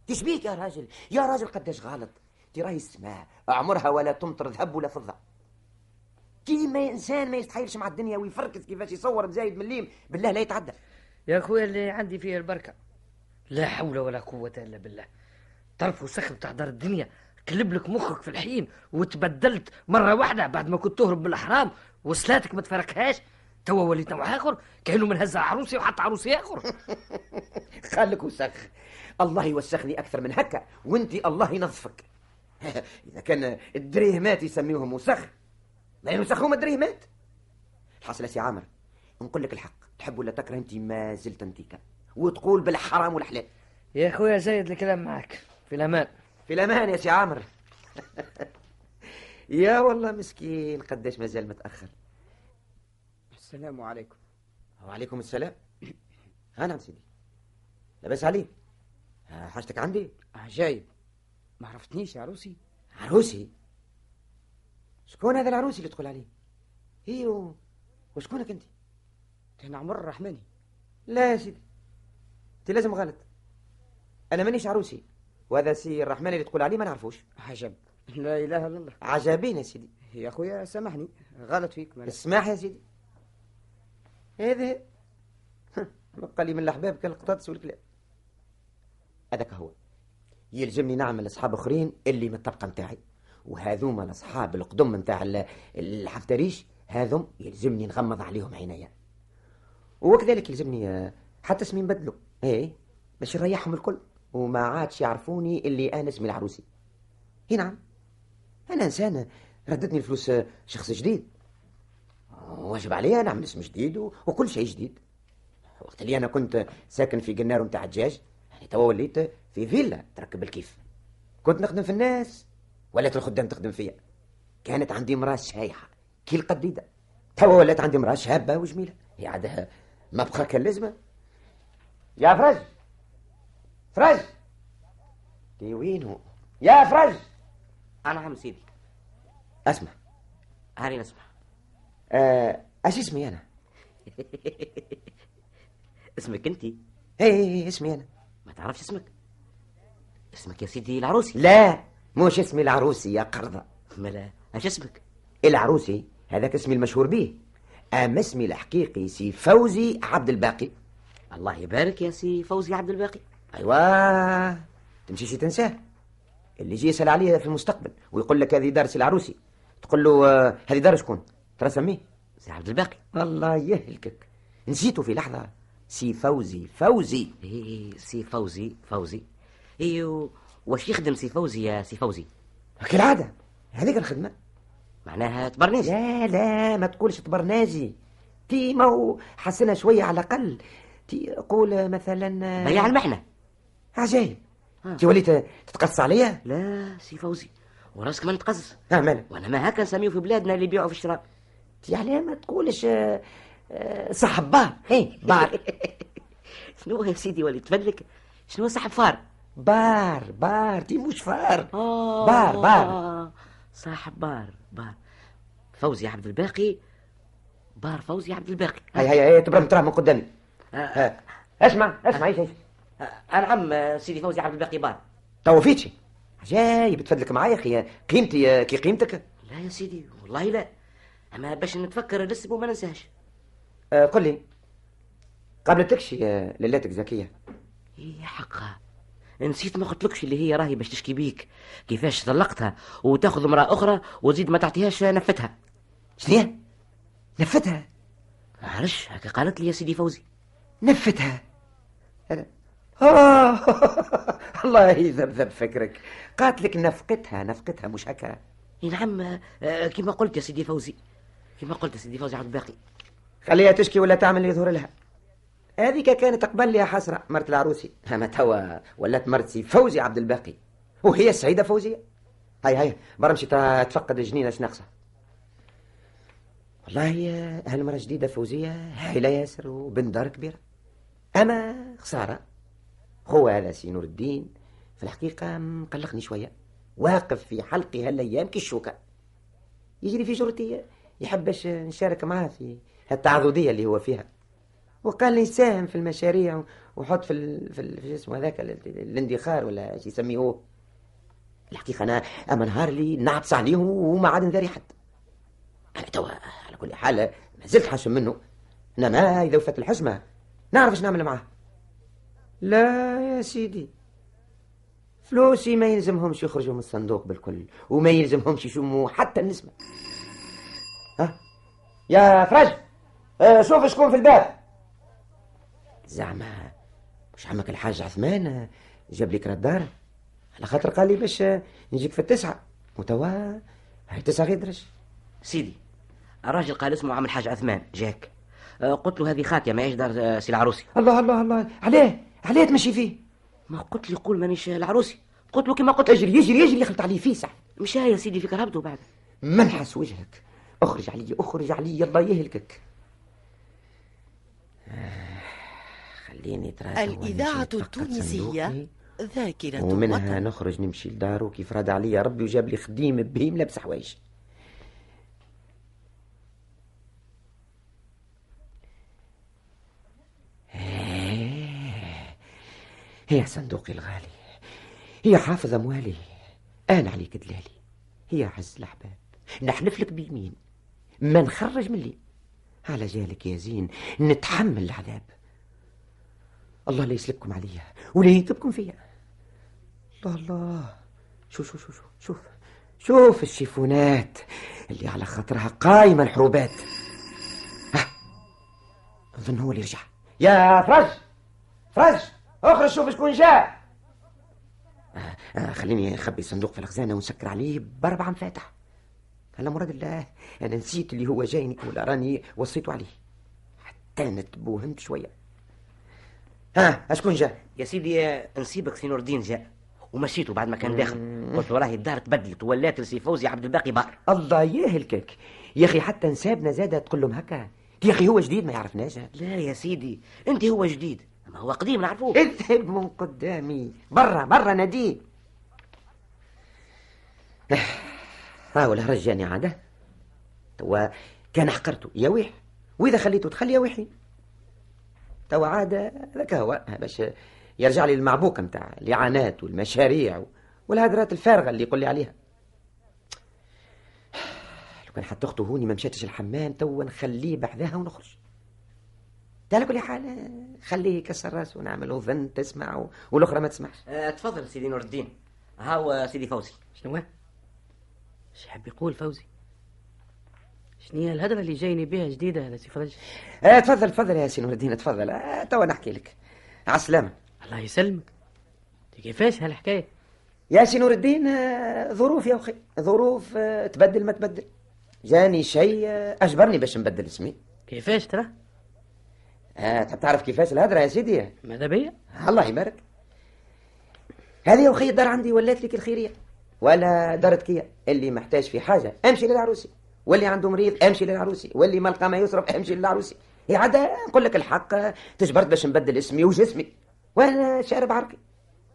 تشبيك يا راجل يا راجل قداش غلط. تي راهي السماء عمرها ولا تمطر ذهب ولا فضة. كي ما إنسان ما يستحيلش مع الدنيا ويفركس كيفاش يصور بزايد مليم بالله لا يتعدى يا خويا اللي عندي فيه البركة. لا حول ولا قوة إلا بالله. طرف وسخن تحضر الدنيا قلب لك مخك في الحين وتبدلت مرة واحدة بعد ما كنت تهرب بالأحرام وصلاتك ما تفركهاش. توا وليت نوع آخر كانوا من هز عروسي وحتى عروسي آخر. خليك وسخ. الله يوسخني أكثر من هكا وأنت الله ينظفك. اذا كان الدريهمات يسميوهم وسخ ما يوسخهم الدريهمات. الحاصل سي عامر نقول لك الحق تحب ولا تكره؟ أنت ما زلت انتيكا وتقول بالحرام والحلال. يا خويا زايد الكلام معك في الأمان. في الأمان يا سي عامر يا والله مسكين قداش مازال متأخر. السلام عليكم. وعليكم السلام. ها نعم سيدي لاباس عليك حاجتك عندي؟ عجايب ما عرفتنيش يا عروسي. عروسي؟ شكون هذا العروسي اللي تقول عليه؟ أيوه وشكونك أنت؟ كان عمر الرحمني. لا يا سيدي. أنت لازم غلط. أنا مانيش عروسي. وهذا سي الرحمن اللي تقول عليه ما نعرفوش. عجب. لا إله إلا الله. عجبين يا سيدي. يا أخويا سامحني. غلط فيك مالك. اسمح يا سيدي. هذا بقى لي من الأحباب كالقطاطس والكلاب. هذاك هو. يلزمني نعمل أصحاب آخرين اللي من الطبقة نتاعي. وهذوما الأصحاب القدم نتاع الحفتريش هذم يلزمني نغمض عليهم عينيا. وكذلك يلزمني حتى اسمي نبدلو. إيه باش نريحهم الكل. وما عادش يعرفوني اللي أنا اسمي العروسي. إي نعم. أنا إنسان ردتني الفلوس شخص جديد. واجب عليا نعمل اسم جديد وكل شيء جديد. وقت اللي أنا كنت ساكن في قنار نتاع الدجاج يعني توا وليت في فيلا تركب الكيف. كنت نخدم في الناس ولات الخدام تخدم فيا. كانت عندي مراه شايحة كي القديده توا ولات عندي مراه شابة وجميلة. هي عادها ما بقى كان لازمة. يا فرج! فرج! دي وينه يا فرج! أنا عم سيدي. أسمع. هاني نسمع آه، أش اسمي أنا؟ اسمك انت اي اي اسمي أنا. ما تعرفش اسمك؟ اسمك يا سيدي العروسي. لا مش اسمي العروسي يا قرضة. ملا اش اسمك؟ العروسي هذاك اسمي المشهور به. اما اسمي الحقيقي سي فوزي عبد الباقي. الله يبارك يا سي فوزي عبد الباقي. ايوا تمشيش تنساه. اللي يجي يسأل عليه في المستقبل ويقول لك هذه دار سي العروسي. تقول له آه، هذه دار شكون؟ ترى سميه. سي عبد الباقي. الله يهلكك. نسيته في لحظة. سي فوزي فوزي. إيه سي فوزي فوزي. أيوه واش يخدم سي فوزي يا سي فوزي؟ كالعاده هذيك الخدمة. معناها تبرناجي. لا لا ما تقولش تبرناجي. تي ما هو حسنها شوية على الأقل. تي قول مثلا بيع المحنة. عجايب تي وليت تتقص عليا؟ لا سي فوزي. وراسك ما نتقص. آه مالك وأنا ما هكا نسميه في بلادنا اللي يبيعوا في الشراء. يعني ما تقولش آه، آه، صاحب بار. إيه بار. شنو يا سيدي ولي تفلك. شنو صاحب فار؟ بار بار. تي مش فار. آه بار بار. صاحب بار بار. فوزي عبد الباقي. بار فوزي عبد الباقي. هيا هيا هيا تبرم تراه من قدامي. ها. اسمع اسمع إيش إيش آه، نعم آه، سيدي فوزي عبد الباقي بار. تو فيتشي. عجايب تفدلك معايا أخي. قيمتي كي قيمتك؟ لا يا سيدي والله لا. أما باش نتفكر الاسم وما ننساش آه قل لي. قابلتكش يا ليلاتك زكية. إيه حقها نسيت ما قلتلكش اللي هي راهي باش تشكي بيك. كيفاش طلقتها؟ وتاخذ امرأة أخرى وزيد ما تعطيهاش نفقتها. شنو نفقتها. عرش هكا قالت لي يا سيدي فوزي. نفتها. آه الله يذبذب فكرك. قالت لك نفقتها نفقتها مش هكا. نعم آه، كما قلت يا سيدي فوزي. كما قلت يا سيدي فوزي عبد الباقي خليها تشكي ولا تعمل اللي يظهر لها. هذيك كانت قبل لي حسرة مرت العروسي. أما توا ولات مرتي فوزي عبد الباقي. وهي السعيدة فوزية. هاي هاي برمشي تفقد الجنينة اش ناقصة والله هالمرة جديدة فوزية؟ هايلة ياسر وبن دار كبيرة. أما خسارة. هو هذا سي نور الدين. في الحقيقة مقلقني شوية. واقف في حلقي هالأيام كالشوكة يجري في جرتي يحبش نشارك معاه في التعضدية اللي هو فيها. وقال لي يساهم في المشاريع وحط في. في, ال... اسمه هذاك الاندخار ولا إيش يسميه. الحقيقة أنا أما نهار لي نعطس عليه وما عاد نذاري حد. أنا توا على كل حال ما زلت حاشم منه. إنما إذا وفت الحشمة نعرف إيش نعمل معاه. لا يا سيدي فلوسي ما يلزمهمش يخرجوا من الصندوق بالكل وما يلزمهمش يشموا حتى النسمة. ها؟ يا فرج آه شوف شكون في الباب. زعما مش عمك الحاج عثمان؟ جاب لك الدار. على خاطر قال لي باش نجيك في التسعة. وتوا هاي تسعة غير درج. سيدي الراجل قال اسمه عم الحاج عثمان. جاك. آه، قلت له هذه خاطية ما دار آه، سي العروسي. الله الله الله. عليه عليه تمشي فيه. ما قلت لي قول مانيش العروسي. قلت له كما قلت اجري يجري يجري خلط عليه فيسع مش يا سيدي في كرهبته بعد. منحس وجهك. اخرج علي اخرج علي. الله يهلكك. آه، خليني ترى الإذاعة التونسية ذاكرة ومنها وطن. نخرج نمشي لدارو كيف راد عليا ربي وجاب لي خديم بهيم لابس حوايج. هي صندوقي الغالي هي حافظ أموالي أنا عليك دلالي هي عز الأحباب نحلف لك بيمين ما نخرج من لي. على جالك يا زين. نتحمل العذاب. الله لا يسلبكم عليا ولا يتبكم فيا. الله الله شوف شوف شوف شوف. شوف الشيفونات اللي على خاطرها قايمة الحروبات. ها. أظن هو اللي رجع. يا فرج! فرج! أخرج شوف شكون جاء آه آه خليني نخبي صندوق في الخزانة ونسكر عليه بأربعة مفاتح. على مراد الله أنا نسيت اللي هو جايني ولا راني وصيته عليه. حتى نتبوهمت شوية ها أشكون جاء يا سيدي نسيبك سي نور الدين جاء ومشيته بعد ما كان داخل. قلت له راهي الدار تبدلت ولات لسي فوزي عبد الباقي بار. الله يهلكك. يا أخي حتى نسابنا زاده تقول لهم هكا. يا أخي هو جديد؟ ما يعرفناش. لا يا سيدي أنت هو جديد. ما هو قديم نعرفوه. اذهب من قدامي. برا برا ناديه ها ولا رجاني عاده. توا كان حقرته يا ويح. وإذا خليته تخلي يا ويحي. توا عاد هذاك هو. باش يرجع لي المعبوكه نتاع الإعانات والمشاريع والهدرات الفارغة اللي يقول لي عليها. لو كان حتى أخته هوني ما مشاتش الحمام توا نخليه بحذاها ونخرج. على كل حال خليه يكسر راسه ونعمل ظن تسمع والأخرى ما تسمعش. أه تفضل سيدي نور الدين. هاو سيدي فوزي. شنو إيش يحب يقول فوزي؟ شنو هي الهدرة اللي جايني بها جديدة يا سي فرج آه تفضل تفضل يا سي نور الدين تفضل. آه توا نحكي لك. على السلامة. الله يسلمك. كيفاش هالحكاية؟ يا سي نور الدين آه ظروف يا أخي. ظروف آه تبدل ما تبدل. جاني شيء آه أجبرني باش نبدل اسمي. كيفاش ترى؟ آه تحب تعرف كيفاش الهدرة يا سيدي؟ ماذا بيا؟ الله يبارك. هذه يا أخي الدار عندي ولات لك الخيرية. ولا دارتك اللي محتاج في حاجة امشي للعروسي. واللي عنده مريض امشي للعروسي. واللي ما لقى ما يصرف امشي للعروسي. هي عاد نقول لك الحق تجبرت باش نبدل اسمي وجسمي. وأنا شارب عرقي.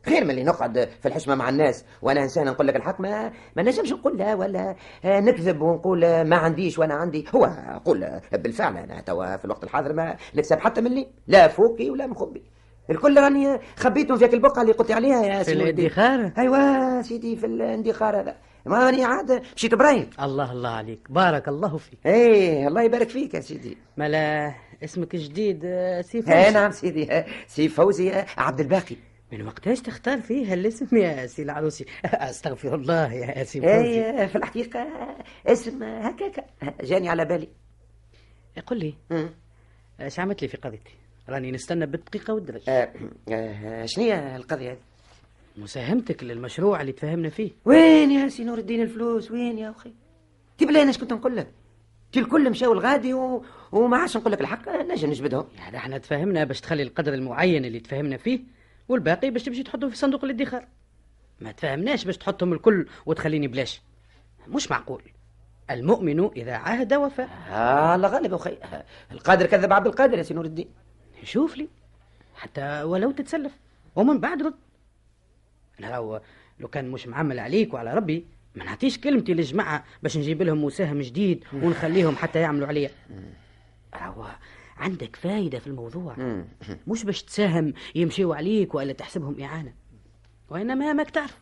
خير من اللي نقعد في الحشمة مع الناس وأنا إنسان نقول لك الحق ما ما نجمش نقول لا ولا آه، نكذب ونقول آه، ما عنديش وأنا عندي. هو أقول آه، بالفعل أنا توا في الوقت الحاضر ما نكسب حتى من لي لا فوقي ولا مخبي الكل راني خبيتهم في البقعه اللي قلت عليها يا في سيدي. الادخار ايوا سيدي في الادخار هذا. ما راني عاد مشيت برايم الله الله عليك. بارك الله فيك. إيه الله يبارك فيك يا سيدي. ملا اسمك جديد آه، سي فوزي. إيه نعم سيدي. آه، سي فوزي آه، عبد الباقي. من وقتاش تختار فيه هالاسم يا سي العروسي؟ أستغفر الله يا سي فوزي. إيه في الحقيقة اسم هكاك. جاني على بالي. قل لي. إيش عملت لي في قضيتي؟ راني نستنى بالدقيقه والدرج. آه، آه، شنو هي القضية هذه؟ مساهمتك للمشروع اللي تفهمنا فيه. وين يا سي نور الدين الفلوس؟ وين يا أخي؟ تبي لي أنا إيش كنت نقول لك؟ تي الكل مشاو الغادي و... وما عادش نقول لك الحق نجم نجبدهم. يعني إحنا تفهمنا باش تخلي القدر المعين اللي تفهمنا فيه والباقي باش تمشي تحطه في صندوق الادخار. ما تفهمناش باش تحطهم الكل وتخليني بلاش. مش معقول. المؤمن إذا عاهد وفى آه الله غالب يا أخي. آه، القادر كذب عبد القادر يا سي نور الدين. شوف لي حتى ولو تتسلف. ومن بعد رد. أنا لو لو كان مش معمل عليك وعلى ربي ما نعطيش كلمتي للجماعة باش نجيب لهم مساهم جديد ونخليهم حتى يعملوا عليا. هو عندك فايدة في الموضوع. مش باش تساهم يمشيوا عليك ولا تحسبهم إعانة. وإنما ماك تعرف.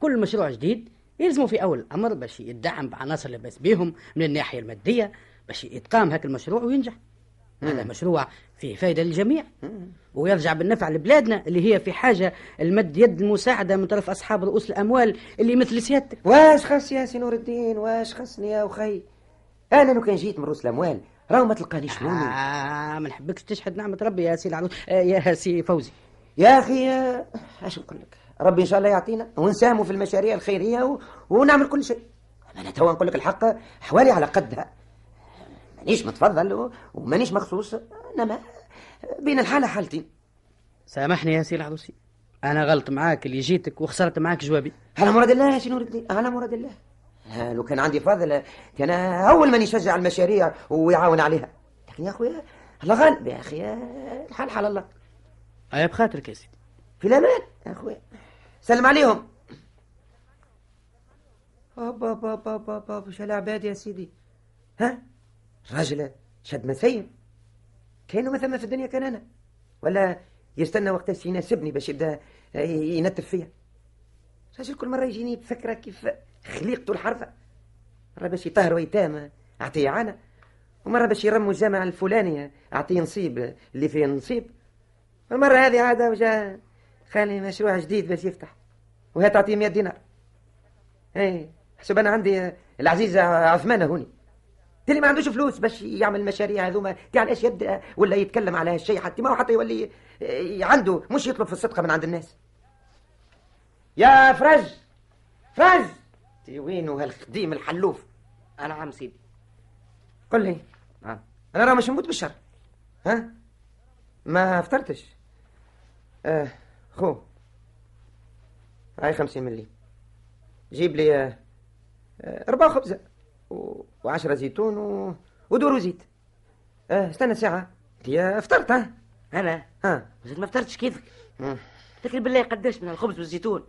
كل مشروع جديد يلزموا في أول الأمر باش يدعم بعناصر لباس بيهم من الناحية المادية باش يتقام هاك المشروع وينجح. هذا مشروع فيه فايدة للجميع. ويرجع بالنفع لبلادنا اللي هي في حاجة لمد يد المساعدة من طرف أصحاب رؤوس الأموال اللي مثل سيادتك. واش خاص يا سي نور الدين؟ واش خصني يا أخي؟ أنا لو كان جيت من رؤوس الأموال راهو ما تلقانيش شنو آه ما نحبكش تشحد نعمة ربي يا سي العروسي آه يا سي فوزي. يا أخي آه، اش نقول لك؟ ربي إن شاء الله يعطينا ونساهموا في المشاريع الخيرية و... ونعمل كل شيء. أنا توا نقول لك الحق أحوالي على قدها. مانيش متفضل. ومانيش مخصوص. إنما بين الحالة حالتين سامحني يا سي العروسي أنا غلط معاك اللي جيتك وخسرت معاك جوابي. على مراد الله يا سي نور الدين. على مراد الله. لو كان عندي فضل كان أول من يشجع المشاريع ويعاون عليها. لكن يا أخويا الله غالب. يا آه، الحال حال الله. أيا بخاطرك يا سيدي. في الأمان يا أخويا. سلم عليهم. بابا بابا بابا وش العباد يا سيدي. ها؟ راجل شد مسيم كانوا ما في الدنيا كان أنا. ولا يستنى وقت يناسبني باش يبدأ ينتف فيا. راجل كل مرة يجيني بفكرة كيف خليقته الحرفة. مرة باش يطهروا يتامى أعطيه عانة ومرة باش يرموا الجامع الفلاني أعطيه نصيب اللي فيه نصيب. المرة هذه عادة وجا خالي مشروع جديد باش يفتح. وهي تعطيه 100 دينار. اي حسب أنا عندي العزيز عثمان هوني. تلي ما عندوش فلوس باش يعمل المشاريع هذوما تاع علاش يبدا ولا يتكلم على هالشيء حتى ما هو حتى يولي إيه، عنده مش يطلب في الصدقة من عند الناس. يا فرج فرج! تي وينو هالخديم الحلوف؟ أنا عم سيدي. قل لي. نعم أنا راه مش نموت بالشر. ها؟ ما فطرتش. آه خو. هاي خمسين ملي. جيب لي آه، آه، أربعة خبزة. و- وعشرة زيتون و... ودور زيت. آه استنى ساعة. انت فطرت ها؟ أنا؟ ها. زيد ما فطرتش كيفك. تذكر بالله قداش من الخبز والزيتون.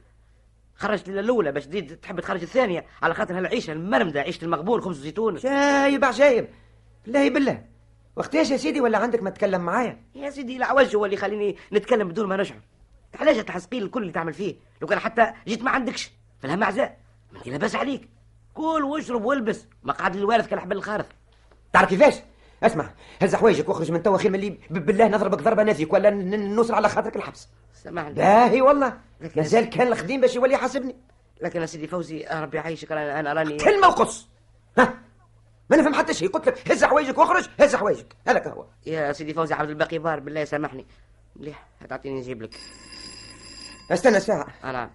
خرجت الاولى باش تزيد تحب تخرج الثانية. على خاطر هالعيشة المرمدة عيشة المقبول خبز وزيتون. جايب عجايب بالله بالله. وقتاش يا سيدي ولا عندك ما تتكلم معايا؟ يا سيدي العوج هو اللي يخليني نتكلم بدون ما نشعر. علاش التحسقين الكل اللي تعمل فيه؟ لو كان حتى جيت ما عندكش. في الهم عزاء ما انت لاباس عليك. كل واشرب والبس. مقعد الوارث كالحبل الخارث. تعرف كيفاش؟ اسمع هز حوايجك واخرج من توا خير من اللي بالله نضربك ضربة نافيك ولا نوصل على خاطرك الحبس. سامحني باهي والله. مازال كان الخديم باش يولي يحاسبني. لكن يا سيدي فوزي ربي يعيشك. أنا راني كلمه وقص ها؟ ما نفهم حتى شيء. قلت لك هز حوايجك واخرج هز حوايجك هذاك هو. يا سيدي فوزي عبد الباقي بار بالله سامحني. مليح هتعطيني نجيب لك. استنى ساعة. أنا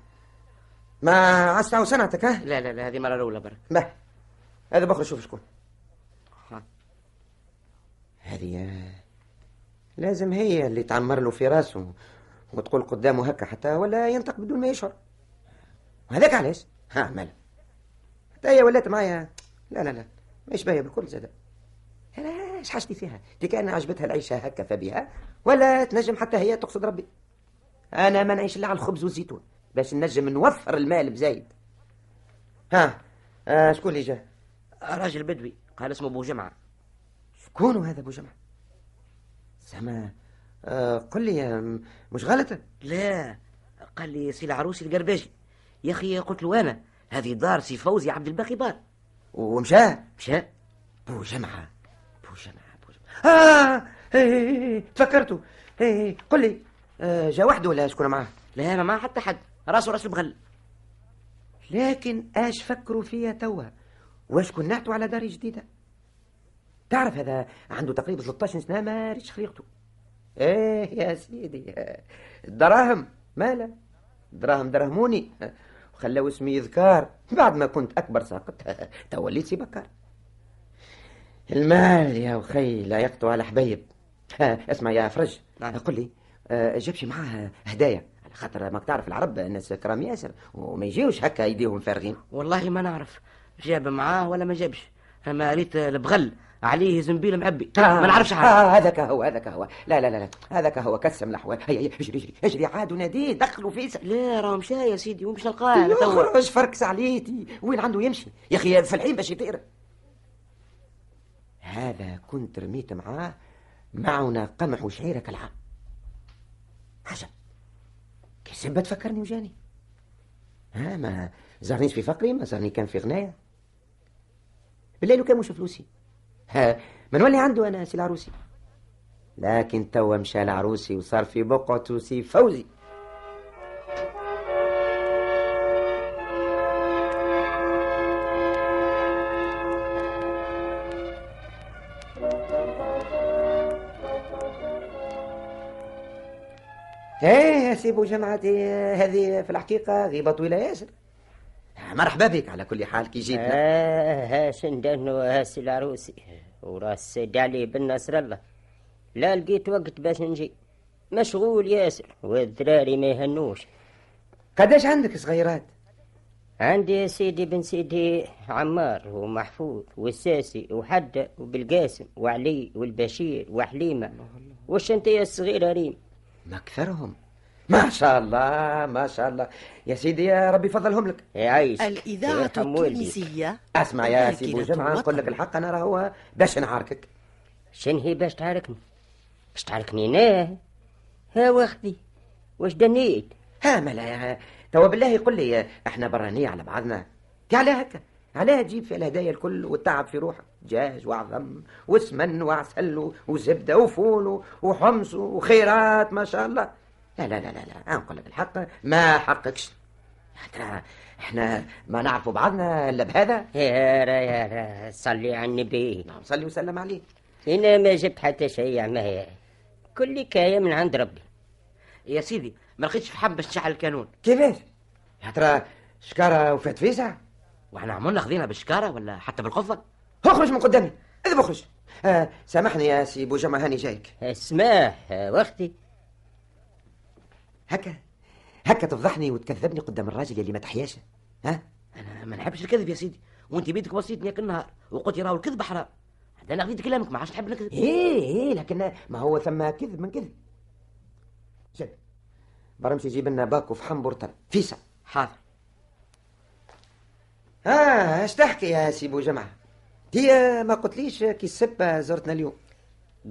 ما تعاود صنعتك ها؟ لا لا لا هذه مرة الأولى برك. به. هذا بخرج شوف شكون. هذه آه، لازم هي اللي تعمر له في راسه وتقول قدامه هكا حتى ولا ينطق بدون ما يشعر. وهذاك علاش؟ ها مالا حتى هي ولات معايا. لا لا لا مش باهية بالكل زاد أنا إيش حاجتي فيها؟ دي كأن عجبتها العيشة هكا فبها ولا تنجم حتى هي تقصد ربي. أنا ما نعيش إلا على الخبز والزيتون. باش نجم نوفر المال بزايد. ها آه شكون اللي جا؟ راجل بدوي قال اسمه أبو جمعة. شكون هذا أبو جمعة؟ زعما آه قل لي آه، مش غلطة؟ لا قال لي سي العروسي القرباجي. يا أخي قلت له أنا هذه دار سي فوزي عبد الباقي بار. ومشى؟ مشى. بو جمعة بو جمعة بو جمعة. إيه، إيه، تفكرته قل لي آه جا وحده ولا شكون معاه؟ لا ما مع حتى حد. راسه راس البغل لكن آش فكروا فيا توا. واش كنعتوا على دار جديدة. تعرف هذا عنده تقريبا 13 سنة ما ريتش خليقته. إيه يا سيدي. الدراهم مالا؟ دراهم درهموني وخلاو اسمي يذكار. بعد ما كنت أكبر ساقط. توليت سي بكار. المال يا وخي لا يقطع على حبيب اسمع يا فرج. نعم. قل لي آه، جابش معاه هدايا. خاطر ماك تعرف العرب الناس كرام ياسر وما يجيوش هكا يديهم فارغين. والله ما نعرف جاب معاه ولا ما جابش. أما ريت البغل عليه زنبيل معبي ما نعرفش حاجة. آه هذاك هو هذاك هو. لا لا لا لا هذاك هو كسم الأحوال. هيا اجري اجري اجري عاد وناديه دخلوا فيه لا راه مشى يا سيدي ومش نلقاه يخرج فركس عليتي وين عنده يمشي؟ يا أخي في الحين باش يطير. هذا كنت رميت معاه معنا قمح وشعيرة كالعام عجب. سبة تفكرني وجاني. ها ما زارنيش في فقري ما زارني كان في غناية. بالليل كان مش فلوسي. ها ما نولي عنده أنا سي العروسي لكن توا مشى العروسي وصار في بقعته سي فوزي. يا سي بو جمعتي هذه في الحقيقة غيبة طويلة ياسر مرحبا بك على كل حال كي جيتنا آه ها شندن وهاس العروسي وراس سيد علي بن نصر الله. لا لقيت وقت باش نجي. مشغول ياسر والذراري ما يهنوش. قداش عندك صغيرات؟ عندي يا سيدي بن سيدي عمار ومحفوظ والساسي وحدة وبالقاسم وعلي والبشير وحليمة. والشنتية الصغيرة ريم؟ ما أكثرهم. ما شاء الله ما شاء الله. يا سيدي يا ربي فضلهم لك يعيش الإذاعة. التونسية أسمع يا سي بو ذاكرة جمعة نقول لك. الحق أنا راهو باش نعاركك. شن هي باش تعاركني؟ باش تعاركني أنا؟ ها واخدي واش دنيت؟ ها ملا يا توا بالله قل لي إحنا برانية على بعضنا. تي على هكا علاه تجيب في الهدايا الكل والتعب في روحك دجاج وعظم وسمن وعسل وزبدة وفول وحمص وخيرات ما شاء الله. لا لا لا لا, لا. نقول لك الحق ما حقكش حتى إحنا ما نعرفوا بعضنا إلا بهذا. يا را يا را صلي على النبي. نعم صلي وسلم عليه. أنا ما جبت حتى شيء يا عمايا كل كاية من عند ربي. يا سيدي ما لقيتش فحم باش تشعل الكانون. كيفاش؟ يا ترى شكارة وفات فيسع وإحنا عمرنا خذينا بالشكارة ولا حتى بالقفة؟ اخرج من قدامي. اذهب اخرج آه سامحني يا سي بو جمعة هاني جايك. اسماه واختي هكا. هكا تفضحني وتكذبني قدام الراجل اللي ما تحياش. ها؟ أنا ما نحبش الكذب يا سيدي. وأنت بيدك وصيتني كل نهار وقلت راهو الكذب حرام. هذا أنا خذيت كلامك ما عادش نحب نكذب. إيه إيه لكن ما هو ثم كذب من كذب. جد. برمشي يجيب لنا باكو في حنبرتر فيسا حاضر. آه اش تحكي يا سي بو جمعة هي ما قلتليش كي السبة زرتنا اليوم.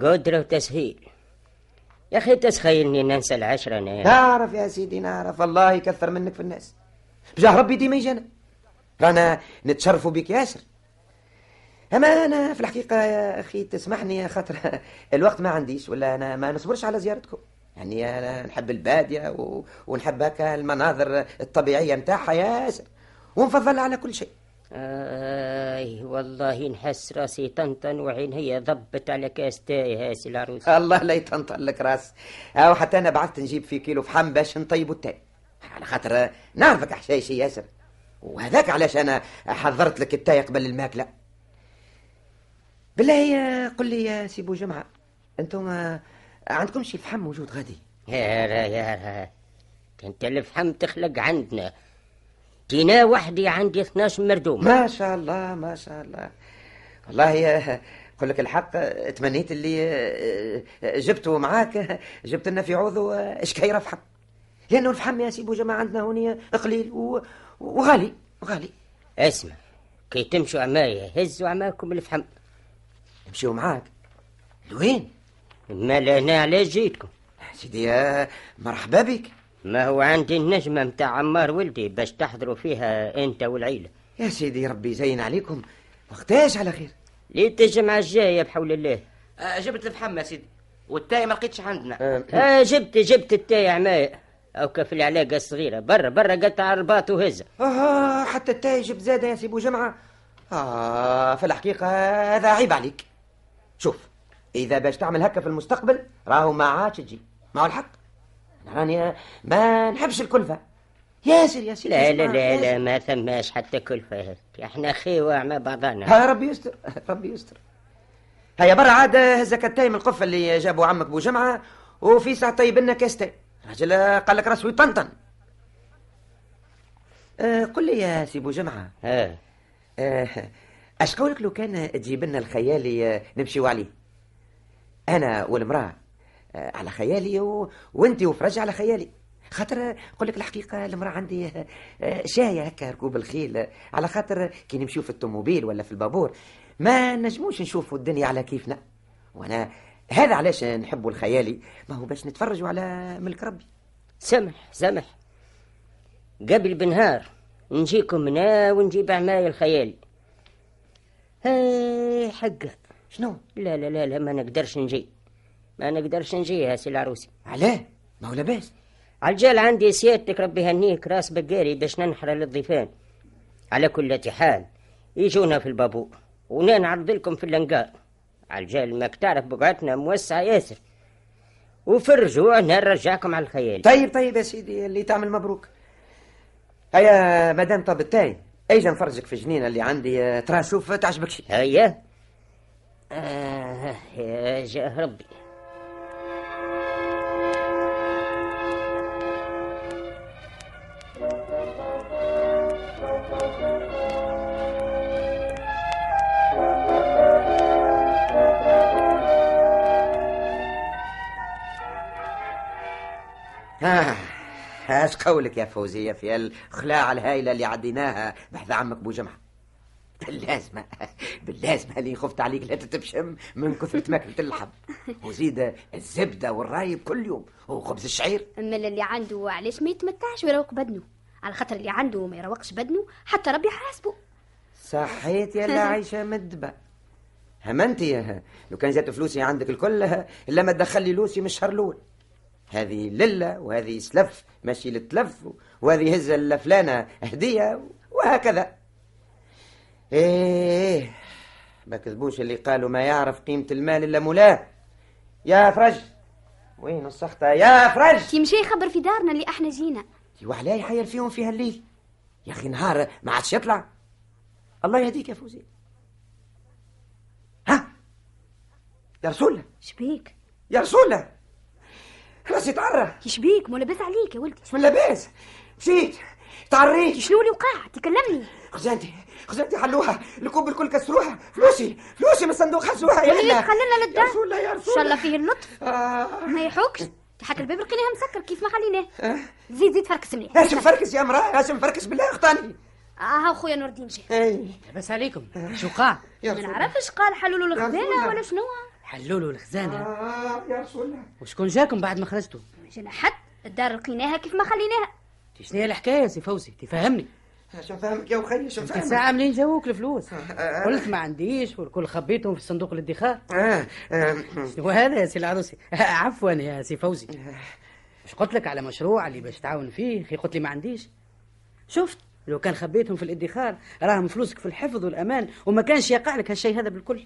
قدرة وتسهيل. يا أخي تسخيلني ننسى العشرة أنا. نعرف يا سيدي نعرف. الله يكثر منك في الناس. بجاه ربي ديما يجينا رانا نتشرفوا بك ياسر. اما أنا في الحقيقة يا أخي تسمحني يا خاطر الوقت ما عنديش ولا أنا ما نصبرش على زيارتكم. يعني أنا نحب البادية و... ونحب هكا المناظر الطبيعية نتاعها ياسر. ونفضل على كل شيء. آي والله نحس راسي طنطن وعين هي ضبت على كاس تاي ها سي العروسي الله لا يطنطن لك راس. أو حتى أنا بعثت نجيب في كيلو فحم باش نطيبوا التاي. على خاطر نعرفك حشايشي ياسر. وهذاك علاش أنا حضرت لك التاي قبل الماكلة. بالله قل لي يا سي بو جمعة أنتم عندكم شي فحم موجود غادي؟ يا را يا را انت الفحم تخلق عندنا. تينا وحدي عندي 12 مردوم. ما شاء الله ما شاء الله. والله يا أقول لك الحق تمنيت اللي جبته معاك جبت لنا في عوضه شكايره فحم لأنه الفحم يا سيبو جماعة عندنا هوني قليل. وغالي غالي اسمع كي تمشوا عماية هزوا عماكم الفحم. نمشيو معاك. لوين؟ ما لهنا علاش جيتكم. سيدي آه، مرحبا بك. ما هو عندي النجمة متاع عمار ولدي باش تحضروا فيها أنت والعيلة. يا سيدي ربي يزين عليكم. وقتاش على خير؟ ليت الجمعة الجاية بحول الله. آه جبت الفحم يا سيدي. والتاي ما لقيتش عندنا. آه جبت جبت التاي عماية. أو كف العلاقة الصغيرة. برا برا قطع الرباط وهزة. آه حتى التاي جبت زادة يا سي بو جمعة. آه في الحقيقة هذا عيب عليك. شوف إذا باش تعمل هكا في المستقبل راهو ما عادش تجي. ما هو الحق؟ راني ما نحبش الكلفة. ياسر يا سيدي لا لا لا ياسر. لا ما ثماش حتى كلفة. إحنا خيوة مع بعضنا. ها ربي يستر ربي يستر. هيا برا عاد هزك التاي من القفة اللي جابوا عمك بو جمعة وفي ساعة طيب لنا كاس تاي راجل قال لك راسه يطنطن آه قل لي يا سي بو جمعة. ها. آه اش قولك لو كان تجيب لنا الخيالي نمشيو عليه؟ أنا والمرأة. على خيالي و... وانت وفرج على خيالي. خاطر قل لك الحقيقة المرأة عندي آه، آه، شاية هكا ركوب الخيل. آه، على خاطر كي نمشيو في الطوموبيل ولا في البابور ما نجموش نشوفوا الدنيا على كيفنا. وأنا هذا علاش نحبوا الخيالي. ما هو باش نتفرجوا على ملك ربي. سمح سمح قبل بنهار نجيكم هنا ونجيب عماي الخيال هاي حقه. شنو؟ لا لا لا لا ما نقدرش نجي. ما نقدرش نجي يا سي العروسي علاه؟ ما هو لاباس. عالجال عندي سيادتك ربي يهنيك راس بقاري باش ننحر للضيفان. على كل حال يجونا في البابور ونا نعرض لكم في اللنقار عالجال ماك تعرف بقعتنا موسعة ياسر. وفي الرجوع نرجعكم على الخيال. طيب طيب يا سيدي اللي تعمل مبروك. هيا مدام طب التاي اجا نفرجك في الجنينه اللي عندي؟ ترى شوف تعجبك شي. هيا. آه يا جاه ربي. آه. اش قولك يا فوزية في الخلاعة الهائلة اللي عديناها. بحث عمك بو جمعة. باللازمة. باللازمة اللي خفت عليك لا تتبشم من كثرة ماكلة اللحم. وزيد الزبدة والرايب كل يوم. وخبز الشعير. أما اللي عنده علاش ما يتمتعش ويروق بدنه. على خاطر اللي عنده ما يروقش بدنه حتى ربي يحاسبه صحيت يا عايشة مدبة. همنتي لو كان جات فلوسي عندك الكل إلا ما تدخل لي لوسي من الشهر الأول. هذه لله وهذه سلف ماشي للتلف وهذه هزة لفلانة هدية وهكذا. إيه ما كذبوش اللي قالوا ما يعرف قيمة المال إلا مولاه. يا فرج وين السخطة؟ يا فرج كي مشي يخبر في دارنا اللي أحنا جينا. وحلا يحير فيهم فيها الليل يا أخي نهار ما عادش يطلع. الله يهديك يا فوزي. ها؟ يا رسول الله. شبيك؟ يا رسول الله. راسي تعرى يشبيك مو لاباس عليك يا ولدي. من لاباس. مشيت. تعريت. شنو اللي وقع تكلمني. خزانتي. خزانتي حلوها. الكوب الكل كسروها. فلوسي. فلوسي من الصندوق. خزوها يا وليد. خلينا للدار يا رسول الله يا إن رسول شاء الله فيه اللطف. آه. ما يحوكش. حتى الباب لقيناه مسكر. كيف ما خليناه. زيد زيد فركس مليح اش مفركس يا مراه اش مفركس بالله اختاني. آه ها خويا نور الدين جاي. إي. بس عليكم. شو يا ما نعرفش قال الخزانه الله. ولا شنو. حلولوا الخزانة. آه يا رسول الله. وشكون جاكم بعد ما خرجتوا ما جينا حد الدار لقيناها كيف ما خليناها. شنو هي الحكاية يا سي فوزي؟ تفهمني اش نفهمك يا أخي اش أنت نفهمك ساعة منين جاوك الفلوس؟ آه. قلت ما عنديش والكل خبيتهم في صندوق الادخار. آه. آه. شنو هذا يا سي العروسي؟ عفوا يا سي فوزي. مش قلت لك على مشروع اللي باش تعاون فيه؟ خي قلت لي ما عنديش. شفت؟ لو كان خبيتهم في الادخار راهم فلوسك في الحفظ والأمان وما كانش يقع لك هالشيء هذا بالكل.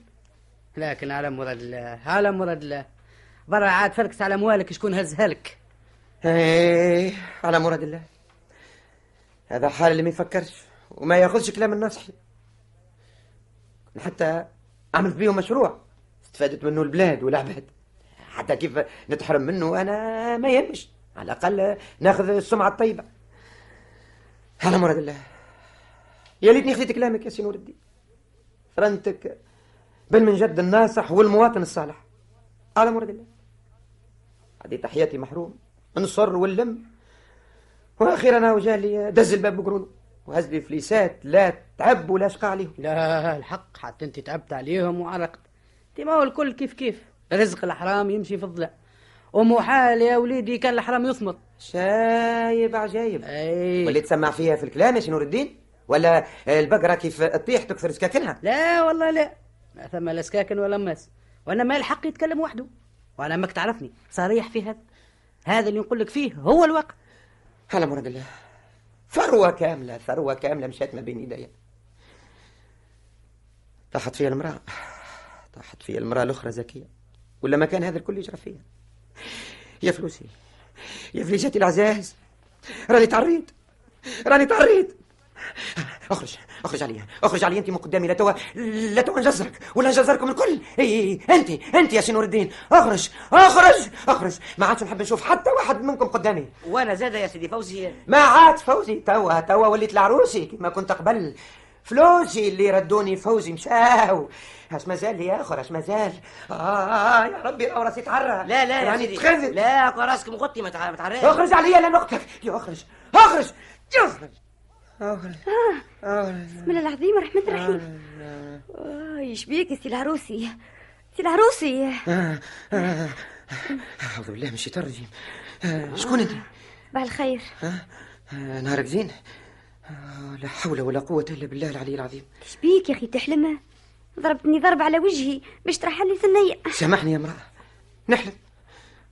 لكن على مراد الله على مراد الله برا عاد فركس على اموالك شكون هزها لك إيه على مراد الله هذا حال اللي ما يفكرش وما ياخذش كلام الناس. حتى عملت بيه مشروع استفادت منه البلاد والعباد حتى كيف نتحرم منه أنا ما يهمش على الأقل ناخذ السمعة الطيبة. على مراد الله يا ليتني خذيت كلامك يا سي نور الدين. فرنتك بل من جد الناصح والمواطن الصالح. على مراد الله. هذه تحياتي محروم. نصر واللم. وأخيرا هو جا لي دز الباب بقرونه. وهز لي فليسات لا تعب ولا شقى عليهم. لا الحق حتى أنت تعبت عليهم وعرقت أنت ما هو الكل كيف كيف. رزق الحرام يمشي في الظلام ومحال يا وليدي كان الحرام يصمت. شايب عجايب أي. واللي تسمع فيها في الكلام يا نور الدين؟ ولا البقرة كيف تطيح تكثر سكاكنها لا والله لا. ما ثم لا سكاكن ولا ماس؟ وأنا ما الحق يتكلم وحده. وأنا ماك تعرفني. صريح في هذا. هذا اللي نقول لك فيه هو الواقع. على مراد الله. ثروة كاملة ثروة كاملة مشات ما بين يدي. طاحت فيها المرأة. طاحت فيها المرأة الأخرى زكية. ولا ما كان هذا الكل يجرى فيها. يا فلوسي. يا فليساتي العزاز. راني تعريت. راني تعريت. أخرج أخرج علي أخرج علي أنت من قدامي لا توا لا توا نجزرك ولا نجزركم الكل. إي إي أنت أنت يا سي نور الدين. أخرج أخرج أخرج. ما عادش نحب نشوف حتى واحد منكم قدامي. وأنا زادة يا سيدي فوزي. ما عاد فوزي. توا توا وليت العروسي كما كنت قبل. فلوسي اللي ردوني فوزي مشاو. اش مازال يا اخر اش مازال. آه يا ربي راه راسي تعرى لا لا يا راني سيدي. تخذل. لا راسك مغطي ما تعرف أخرج عليا لا نقتلك يا أخرج أخرج. اخرج بسم الله العظيم الرحمن الرحيم. آه، إيش بيك يا سي العروسي. سي العروسي. آه، آه، أعوذ بالله من الشيطان الرجيم. آه، شكون أنت؟ بعد الخير. آه، نهارك زين. آه، لا حول ولا قوة إلا بالله العلي العظيم. إيش بيك يا أخي تحلم. ضربتني ضرب على وجهي باش ترحل لي ثنية. سامحني يا امرأة. نحلم.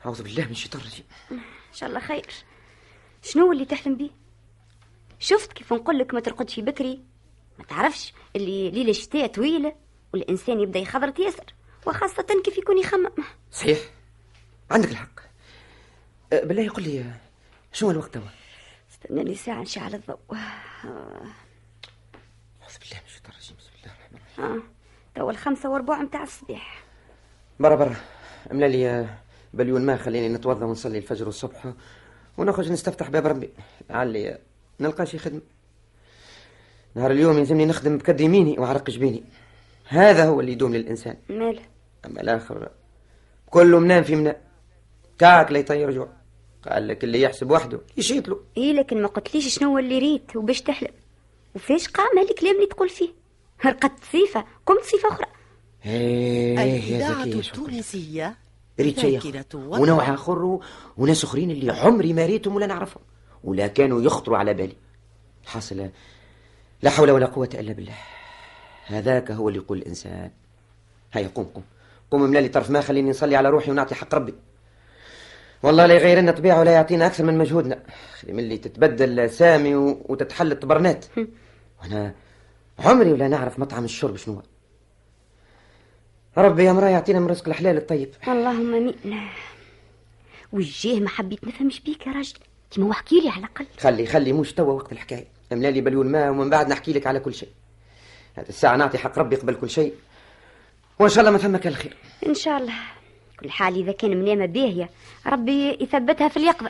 أعوذ بالله من الشيطان الرجيم. إن شاء الله خير. شنو اللي تحلم بيه؟ شفت كيف نقول لك ما ترقدش بكري؟ ما تعرفش اللي ليلة الشتاء طويلة والإنسان يبدأ يخضرت ياسر وخاصة كيف يكون يخمم. صحيح. عندك الحق. آه، بالله يقول لي شنو الوقت توا؟ استنى لي ساعة نشعل الضوء آه. أعوذ بالله من الشيطان الرجيم. بسم الله الرحمن الرحيم. آه. توا الخمسة وربع متاع الصباح. برا برا. أملا لي بليون ما خليني نتوضأ ونصلي الفجر والصبح ونخرج نستفتح باب ربي. لعلي نلقى شي خدمة. نهار اليوم يلزمني نخدم بكد يميني وعرق جبيني هذا هو اللي يدوم للإنسان. ماله أما الآخر كله منام في منام كاك لا يطير جوع. قال لك اللي يحسب وحده يشيط له. إيه لكن ما قلتليش شنو هو اللي ريت وباش تحلم وفاش قام هالكلام اللي تقول فيه. رقدت صيفة قمت صيفة أخرى. يا الإذاعة. التونسية ريت شيء ذاكرة ونوع آخر وناس أخرين اللي عمري ما ريتهم ولا نعرفهم. ولا كانوا يخطروا على بالي. حاصل لا حول ولا قوة إلا بالله. هذاك هو اللي يقول الإنسان. هيا قوم قوم قوم املأ لي طرف ما خليني نصلي على روحي ونعطي حق ربي. والله لا يغير لنا طبيعة ولا يعطينا أكثر من مجهودنا. خلي من اللي تتبدل سامي وتتحل الطبرنات وأنا عمري ولا نعرف مطعم الشرب شنو. ربي يا مرا يعطينا من رزق الحلال الطيب. اللهم امين وجيه ما حبيت نفهمش بيك يا راجل. كيما واحكي لي على الأقل. خلي خلي مش توا وقت الحكاية. املا لي بليون ماء ومن بعد نحكي لك على كل شيء. هذه الساعة نعطي حق ربي قبل كل شيء. وإن شاء الله ما ثم كان الخير إن شاء الله. كل حال إذا كان منامة باهية ربي يثبتها في اليقظة.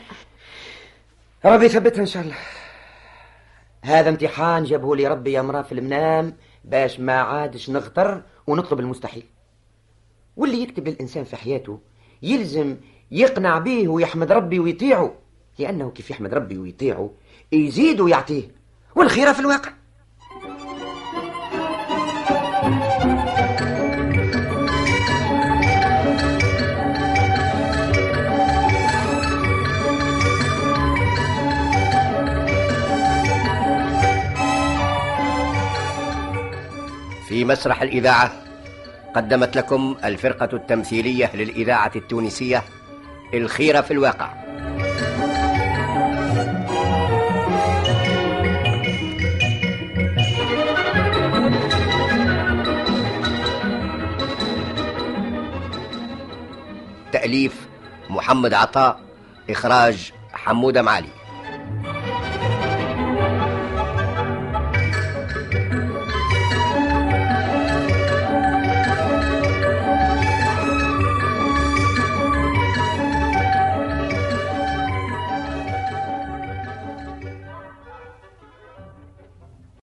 ربي يثبتها إن شاء الله. هذا امتحان جابه لي ربي يا مرا في المنام. باش ما عادش نغتر ونطلب المستحيل. واللي يكتب للإنسان في حياته يلزم يقنع به ويحمد ربي ويطيعه. لأنه كيف يحمد ربي ويطيعه يزيد ويعطيه والخير في الواقع. في مسرح الإذاعة قدمت لكم الفرقة التمثيلية للإذاعة التونسية الخير في الواقع. تأليف محمد عطاء إخراج حمودة معالي.